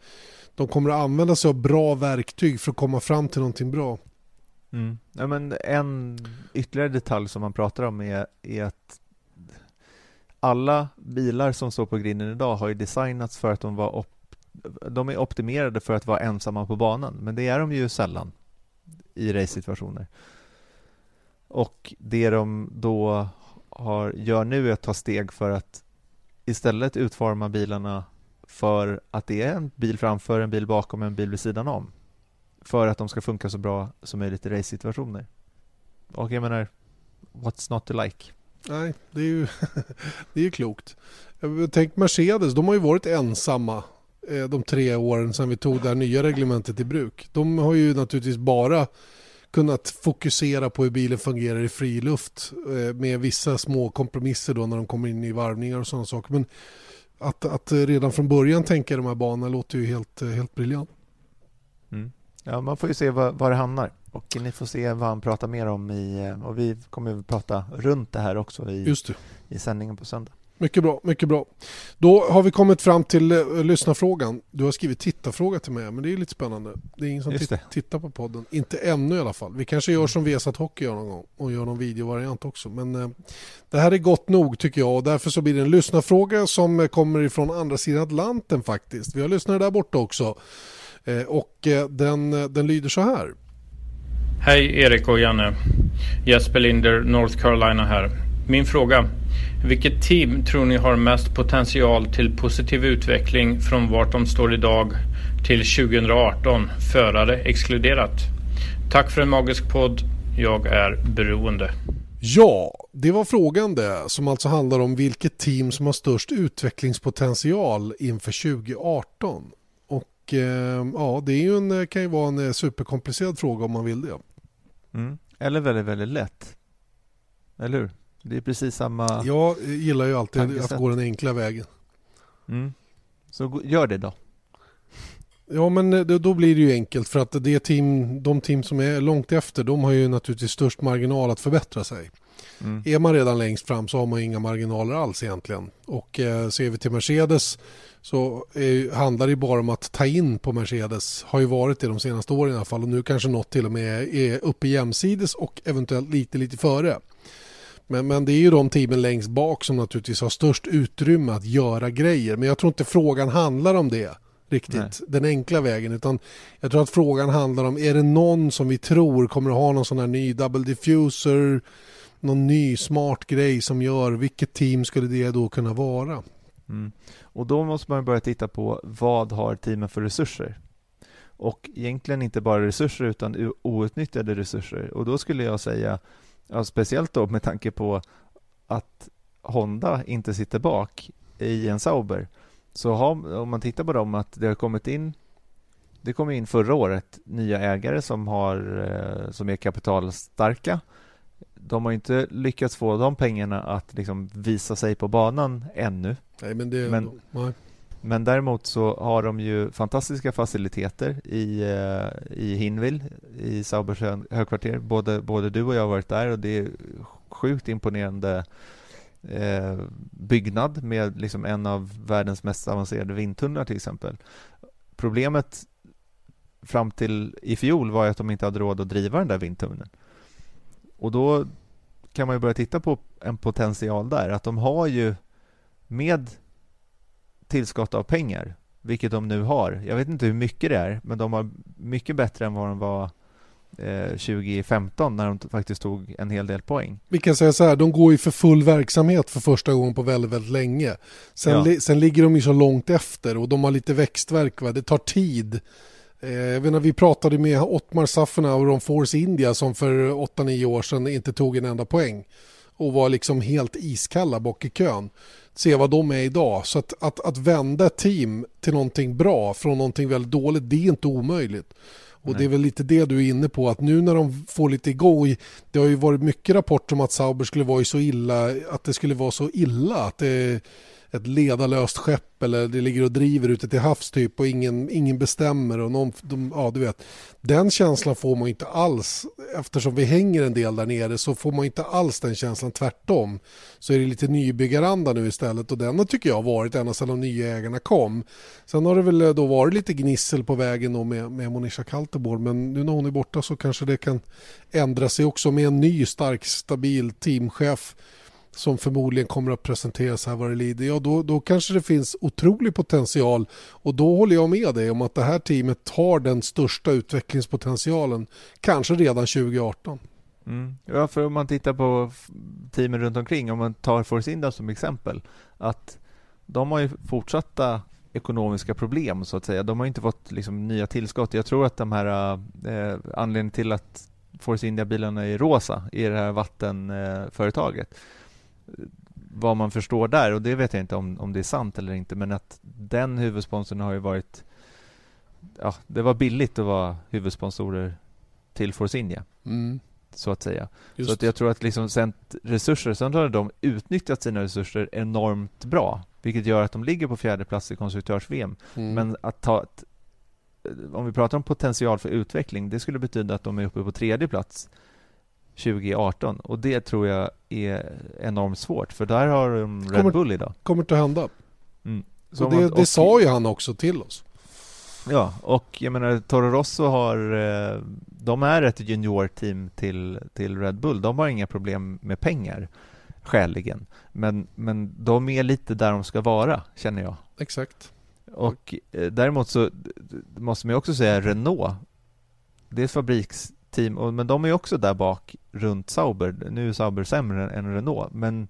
de kommer att använda sig av bra verktyg för att komma fram till någonting bra. Mm. Ja, men en ytterligare detalj som man pratar om är, är att alla bilar som står på grinden idag har ju designats för att de var op de är optimerade för att vara ensamma på banan, men det är de ju sällan i race-situationer. Och det de då har, gör nu är att ta steg för att istället utforma bilarna för att det är en bil framför, en bil bakom, en bil vid sidan om. För att de ska funka så bra som möjligt i race-situationer. Och jag menar, what's not to like? Nej, det är ju, <laughs> det är ju klokt. Tänk Mercedes, de har ju varit ensamma eh, de tre åren sedan vi tog det här nya reglementet i bruk. De har ju naturligtvis bara kunnat fokusera på hur bilen fungerar i fri luft eh, med vissa små kompromisser då när de kommer in i varvningar och sådana saker. Men att, att redan från början tänka de här banorna låter ju helt, eh, helt briljant. Mm. Ja, man får ju se var, var det hamnar och ni får se vad han pratar mer om i, eh, och vi kommer att prata runt det här också i, i sändningen på söndag. Mycket bra, mycket bra. Då har vi kommit fram till uh, lyssnarfrågan. Du har skrivit tittarfråga till mig, men det är lite spännande. Det är ingen som tittar på podden. Inte ännu i alla fall. Vi kanske gör som Vesat Hockey gör någon gång och gör någon videovariant också. Men uh, det här är gott nog tycker jag och därför så blir det en lyssnarfråga som kommer ifrån andra sidan Atlanten faktiskt. Vi har lyssnare där borta också. Uh, och den, den lyder så här. Hej Erik och Janne. Jesper Linder, North Carolina här. Min fråga. Vilket team tror ni har mest potential till positiv utveckling från vart de står idag till 2018, förare exkluderat? Tack för en magisk podd. Jag är beroende. Ja, det var frågan det som alltså handlar om vilket team som har störst utvecklingspotential inför 2018. Och eh, ja, det är ju en, kan ju vara en superkomplicerad fråga om man vill det. Mm. Eller väldigt, väldigt lätt. Eller hur? Det är precis samma Jag gillar ju alltid att gå den enkla vägen. Mm. Så gör det då. Ja, men eh, då blir det ju enkelt för att det team, de team som är långt efter, de har ju naturligtvis störst marginal att förbättra sig. Mm. Är man redan längst fram så har man inga marginaler alls egentligen. Och eh, ser vi till Mercedes så är, handlar det bara om att ta in på Mercedes. Har ju varit det de senaste åren i alla fall och nu kanske något till och med är uppe jämsides och eventuellt lite lite före. Men, men det är ju de teamen längst bak som naturligtvis har störst utrymme att göra grejer. Men jag tror inte frågan handlar om det riktigt, Nej. den enkla vägen. Utan jag tror att frågan handlar om, är det någon som vi tror kommer att ha någon sån här ny double diffuser, någon ny smart grej som gör, vilket team skulle det då kunna vara? Mm. Och då måste man börja titta på vad har teamen för resurser? Och egentligen inte bara resurser utan outnyttjade resurser. Och då skulle jag säga, ja, speciellt då med tanke på att Honda inte sitter bak i en Sauber. Så har, om man tittar på dem att det har kommit in det kom in förra året nya ägare som, har, eh, som är kapitalstarka de har inte lyckats få de pengarna att liksom visa sig på banan ännu. Nej, men, det, men men däremot så har de ju fantastiska faciliteter i, eh, i Hinwil, i Saubers högkvarter. Både, både du och jag har varit där och det är sjukt imponerande eh, byggnad med liksom en av världens mest avancerade vindtunnlar till exempel. Problemet fram till i fjol var att de inte hade råd att driva den där vindtunneln. Och då kan man ju börja titta på en potential där, att de har ju med tillskott av pengar, vilket de nu har. Jag vet inte hur mycket det är, men de har mycket bättre än vad de var eh, 2015 när de faktiskt tog en hel del poäng. Vi kan säga så här, de går ju för full verksamhet för första gången på väldigt, väldigt länge. Sen, ja. li sen ligger de ju så långt efter och de har lite växtverk. Va? Det tar tid Eh, jag vet inte, vi pratade med Ottmar Safenauer om Force India som för 8-9 år sedan inte tog en enda poäng och var liksom helt iskalla bak i kön. Se vad de är idag. Så att, att, att vända ett team till någonting bra från någonting väldigt dåligt, det är inte omöjligt. Och Nej. det är väl lite det du är inne på, att nu när de får lite igång, det har ju varit mycket rapporter om att Sauber skulle vara så illa, att det skulle vara så illa, att det ett ledarlöst skepp eller det ligger och driver ute till havs typ och ingen, ingen bestämmer och någon, de, ja du vet. Den känslan får man inte alls eftersom vi hänger en del där nere så får man inte alls den känslan tvärtom. Så är det lite nybyggaranda nu istället och den tycker jag har varit ända sedan de nya ägarna kom. Sen har det väl eh, då varit lite gnissel på vägen då med, med Monisha Kalteborg men nu när hon är borta så kanske det kan ändra sig också med en ny stark stabil teamchef som förmodligen kommer att presenteras här vad det lider, ja då, då kanske det finns otrolig potential och då håller jag med dig om att det här teamet har den största utvecklingspotentialen, kanske redan 2018. Mm. Ja, för om man tittar på teamen runt omkring, om man tar Force India som exempel, att de har ju fortsatta ekonomiska problem så att säga. De har inte fått liksom, nya tillskott. Jag tror att de här eh, anledningen till att Force India-bilarna är rosa i det här vattenföretaget eh, vad man förstår där, och det vet jag inte om, om det är sant eller inte, men att den huvudsponsorn har ju varit Ja, det var billigt att vara huvudsponsorer till Force India. Mm. Så att säga. Just. Så att jag tror att liksom sen resurser, sen har de utnyttjat sina resurser enormt bra, vilket gör att de ligger på fjärde plats i konstruktörs-VM. Mm. Men att ta ett, om vi pratar om potential för utveckling, det skulle betyda att de är uppe på tredje plats 2018 och det tror jag är enormt svårt för där har de Red Bull idag. Kommer inte att hända. Mm. och det, det sa ju han också till oss. Ja, och jag menar Toro Rosso har, eh, de är ett juniorteam till, till Red Bull. De har inga problem med pengar skäligen. Men, men de är lite där de ska vara, känner jag. Exakt. Och eh, däremot så måste man också säga Renault. Det är ett fabriks team, och, men de är också där bak runt Sauber. Nu är Sauber sämre än Renault, men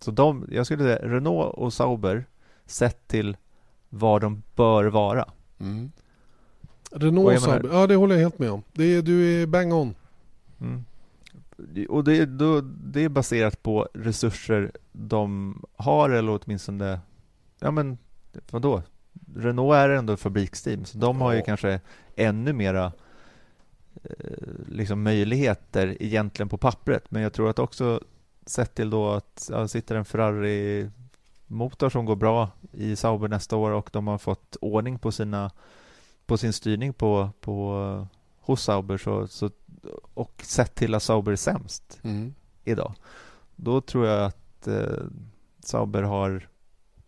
så de, jag skulle säga Renault och Sauber sett till var de bör vara. Mm. Renault och Sauber, ja det håller jag helt med om. Det är, du är bang on. Mm. Och det, då, det är baserat på resurser de har eller åtminstone, ja men vadå? Renault är ändå ett fabriksteam, så de har ju kanske ännu mera liksom möjligheter egentligen på pappret. Men jag tror att också sett till då att ja, sitter en Ferrari-motor som går bra i Sauber nästa år och de har fått ordning på sina på sin styrning på, på, hos Sauber så, så, och sett till att Sauber är sämst Mm. idag, då tror jag att eh, Sauber har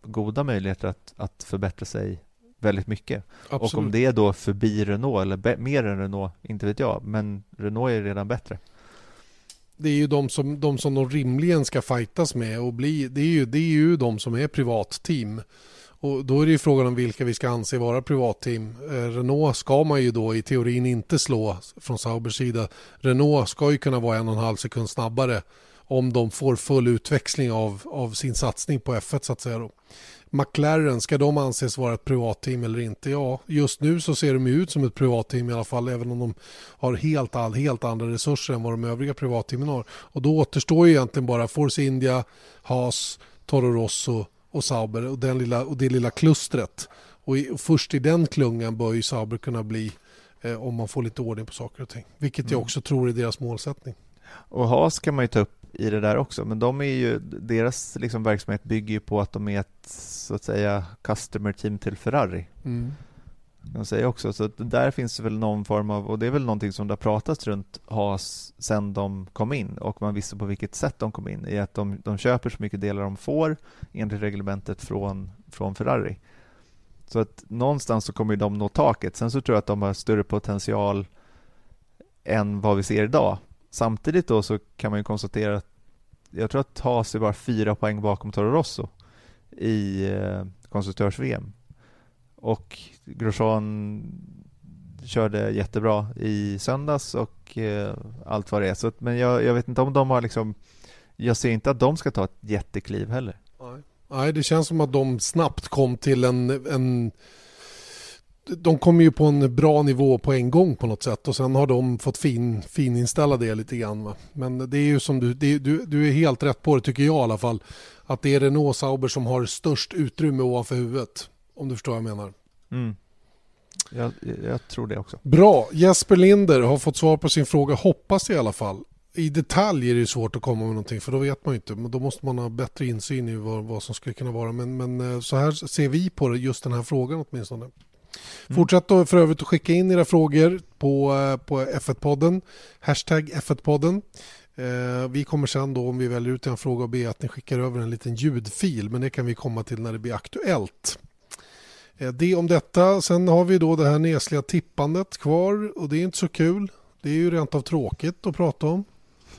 goda möjligheter att, att förbättra sig väldigt mycket. Absolut. Och om det är då förbi Renault eller mer än Renault, inte vet jag, men Renault är redan bättre. det är ju de som, de som de rimligen ska fightas med och bli, det är ju, det är ju de som är privatteam. Och då är det ju frågan om vilka vi ska anse vara privatteam. Eh, Renault ska man ju då i teorin inte slå från Saubers sida. Renault ska ju kunna vara en och en halv sekund snabbare om de får full utväxling av, av sin satsning på F1 så att säga. Då. McLaren, ska de anses vara ett privatteam eller inte? Ja, just nu så ser de ut som ett privatteam i alla fall, även om de har helt, all, helt andra resurser än vad de övriga privatteamen har. Och då återstår ju egentligen bara Force India, Haas, Toro Rosso och Sauber och, den lilla, och det lilla klustret. Och, i, och först i den klungan bör ju Sauber kunna bli eh, om man får lite ordning på saker och ting. Vilket jag Mm. också tror är deras målsättning. Och Haas kan man ju ta upp i det där också, men de är ju, deras liksom verksamhet bygger ju på att de är ett, så att säga, customer team till Ferrari. Mm. Kan man säga också, så där finns det väl någon form av, och det är väl någonting som det har pratats runt Haas sen de kom in och man visste på vilket sätt de kom in, i att de, de köper så mycket delar de får enligt reglementet från, från Ferrari. Så att någonstans så kommer de nå taket. Sen så tror jag att de har större potential än vad vi ser idag. Samtidigt då så kan man ju konstatera att jag tror att Haas är bara fyra poäng bakom Toro Rosso i eh, konstruktörs-VM. Och Grosjean körde jättebra i söndags och eh, allt vad det är. Så, men jag, jag vet inte om de har liksom jag ser inte att de ska ta ett jättekliv heller. Nej, det känns som att de snabbt kom till en, en... De kom ju på en bra nivå på en gång på något sätt och sen har de fått fin, fininställa det lite grann. Va? Men det är ju som du, det, du, du är helt rätt på det tycker jag i alla fall. Att det är Renault Sauber som har störst utrymme ovanför huvudet. Om du förstår vad jag menar. Mm. Jag, jag tror det också. Bra, Jesper Linder har fått svar på sin fråga, hoppas i alla fall. I detalj är det svårt att komma med någonting för då vet man ju inte. Men då måste man ha bättre insyn i vad, vad som skulle kunna vara. Men, men eh, så här ser vi på det, just den här frågan åtminstone. Mm. Fortsätt då för övrigt att skicka in era frågor på, eh, på F1-podden. Hashtag F1-podden. Eh, vi kommer sen då om vi väljer ut en fråga och be att ni skickar över en liten ljudfil. Men det kan vi komma till när det blir aktuellt. Eh, Det om detta. Sen har vi då det här nesliga tippandet kvar och det är inte så kul. Det är ju rent av tråkigt att prata om.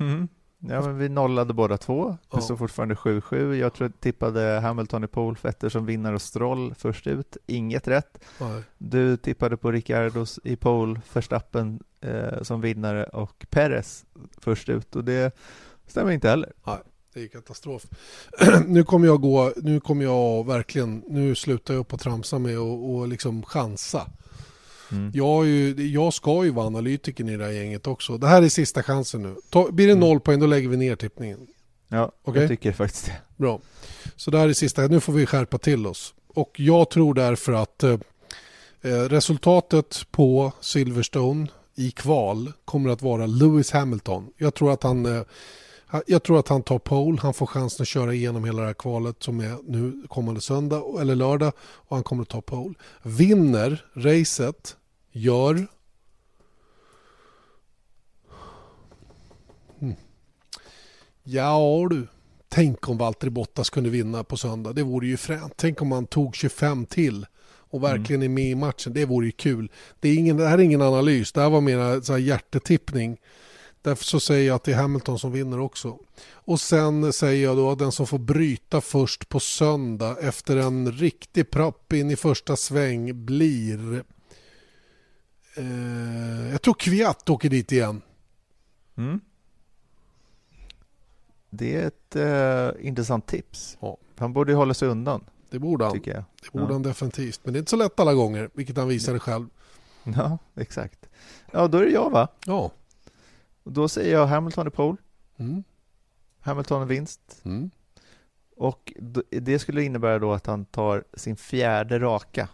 Mm. Ja, men vi nollade båda två. Det står fortfarande 7-7. Jag tror jag tippade Hamilton i pole, Vettel som vinnare och Stroll först ut. Inget rätt. Nej. Du tippade på Ricciardos i pole, Verstappen eh, som vinnare och Perez först ut. Och det stämmer inte heller. Det är katastrof. <clears throat> nu kommer jag gå, nu kommer jag verkligen, nu slutar jag upp och tramsa med och, och liksom chansa. Mm. Jag, är ju, jag ska ju vara analytiken i det här gänget också. Det här är sista chansen nu. Ta, blir det Mm. noll poäng då lägger vi ner tippningen. Ja, Okej. jag tycker faktiskt det. Bra. Så det här är sista, nu får vi skärpa till oss. Och jag tror därför att eh, eh, resultatet på Silverstone i kval kommer att vara Lewis Hamilton. Jag tror att han eh, jag tror att han tar pole, han får chansen att köra igenom hela det här kvalet som är nu kommande söndag eller lördag och han kommer att ta pole. Vinner racet, gör Hmm. Ja du, tänk om Valtteri Bottas kunde vinna på söndag. Det vore ju fränt. Tänk om han tog 25 till och verkligen är med i matchen. Det vore ju kul. Det, är ingen, det här är ingen analys, det här var mer så här hjärtetippning. Därför så säger jag att det är Hamilton som vinner också. Och sen säger jag då att den som får bryta först på söndag efter en riktig propp in i första sväng blir... Eh, jag tror Kviat åker dit igen. Mm. Det är ett eh, intressant tips. Ja. Han borde ju hålla sig undan, Det borde han. tycker jag. Det borde Ja. han definitivt. Men det är inte så lätt alla gånger, vilket han visade själv. Ja, exakt. Ja, då är det jag va? Ja. Och Då säger jag Hamilton i pole, Mm. Hamilton i vinst. Mm. Och det skulle innebära då att han tar sin fjärde raka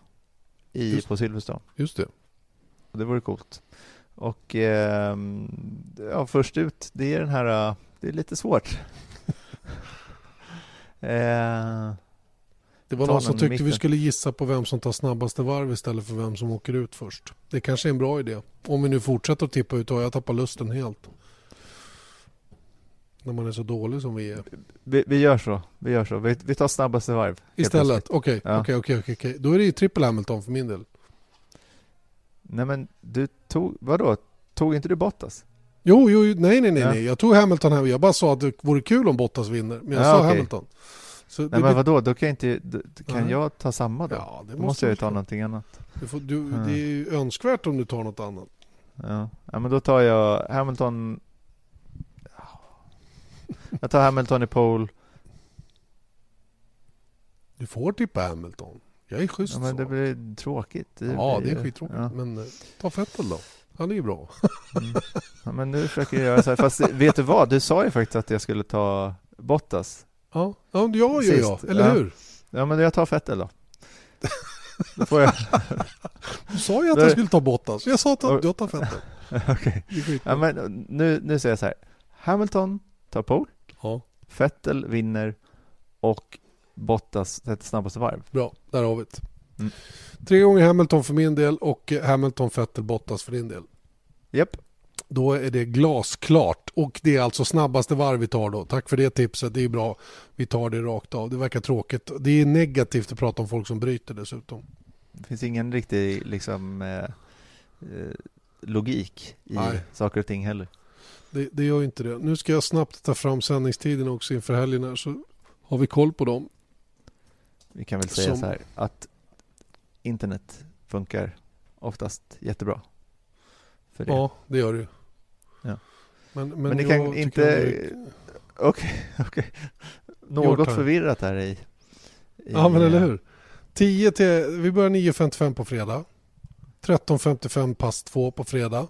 i, Just. på Silverstone. Just det. Och Det vore coolt. Och ehm, ja, först ut, det är den här, äh, det är lite svårt. <laughs> eh, Det var någon som tyckte vi mitten. skulle gissa på vem som tar snabbaste varv istället för vem som åker ut först. Det kanske är en bra idé. Om vi nu fortsätter att tippa ut har jag tappat lusten helt. När man är så dålig som vi är. Vi, vi gör så, vi gör så. Vi, vi tar snabbaste varv. Istället, okej, okej, okej. Då är det ju trippel Hamilton för min del. Nej men du tog, vadå? Tog inte du Bottas? Jo, jo, nej, nej, nej, Ja. nej. Jag tog Hamilton här. Jag bara sa att det vore kul om Bottas vinner. Men jag Ja, sa okej. Hamilton. Så Nej det- men vadå, då kan jag inte, då, kan Nej. jag ta samma då? Ja, det då måste, måste jag ju ta få. någonting annat. Du får, du, Mm. Det är ju önskvärt om du tar något annat. Ja. ja, men då tar jag Hamilton Jag tar Hamilton i pole Du får tippa Hamilton. Jag är schysst ja, men så. det blir tråkigt Ja, blir det är skittråkigt. ja. Men eh, ta Fettel då. Han är ju bra. Mm. ja, men nu försöker jag göra så här, fast vet du vad? Du sa ju faktiskt att jag skulle ta Bottas Ja, ja jag gör jag. Sist, Eller ja. hur? Ja men jag tar Vettel då Då får jag, Du sa ju att Det- jag skulle ta Bottas. Jag sa att jag tar Fettel. <laughs> okej Det skitbra. ja, men nu, nu säger jag så här Hamilton tar pole, Ja, Vettel vinner och Bottas ett snabbaste varv bra. Där har vi det. Mm. Tre gånger Hamilton för min del och Hamilton, Fettel, Bottas för din del. Japp, Då är det glasklart och det är alltså snabbaste varv vi tar då. Tack för det tipset, det är bra. Vi tar det rakt av. Det verkar tråkigt. Det är negativt att prata om folk som bryter dessutom. det finns ingen riktig liksom eh, eh, logik i Nej. saker och ting heller Det, det gör ju inte det. Nu ska jag snabbt ta fram sändningstiden också inför helgen här så har vi koll på dem. Vi kan väl säga Som- så här att internet funkar oftast jättebra för det. Ja, det gör det. Ja. Men, men, Men jag kan inte- det- Okej, <laughs> okej. Your Något förvirrat här i, i Ja, men eh, eller hur. 10 till, vi börjar 9.55 på fredag. 13.55 pass 2 på fredag.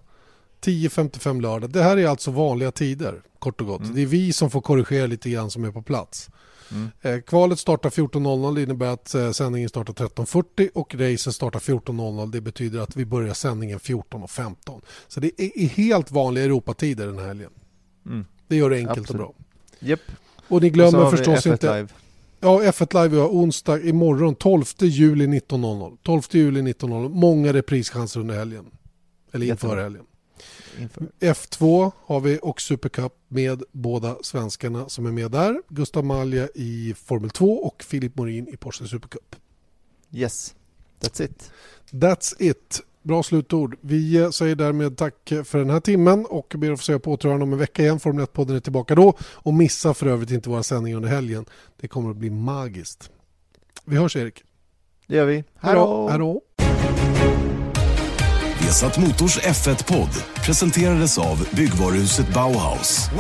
10.55 lördag. Det här är alltså vanliga tider, kort och gott. Mm. Det är vi som får korrigera lite grann som är på plats. Mm. Eh, kvalet startar 14.00, det innebär att eh, sändningen startar 13.40 och racen startar 14.00. Det betyder att vi börjar sändningen 14.15. Så det är, är helt vanliga Europatider den här helgen. Mm. Det gör det enkelt Absolut. och bra. Japp. Och ni Och glömmer vi förstås F1 inte... Live. Ja, F1 Live har onsdag imorgon 12 juli 19.00. 12 juli 19.00. Många reprischanser under helgen. Eller inför helgen. Inför. F2 har vi och Supercup med båda svenskarna som är med där. Gustav Malja i Formel 2 och Filip Morin i Porsche Supercup. Yes, that's it. That's it. Bra slutord. Vi säger därmed tack för den här timmen och ber att få säga på återhörande om en vecka igen. Formel 1-podden är tillbaka då. Och missa för övrigt inte våra sändningar under helgen. Det kommer att bli magiskt. Vi hörs Erik. Det gör vi. Hej då. Resat. Vesat Motors F1-podd presenterades av byggvaruhuset Bauhaus.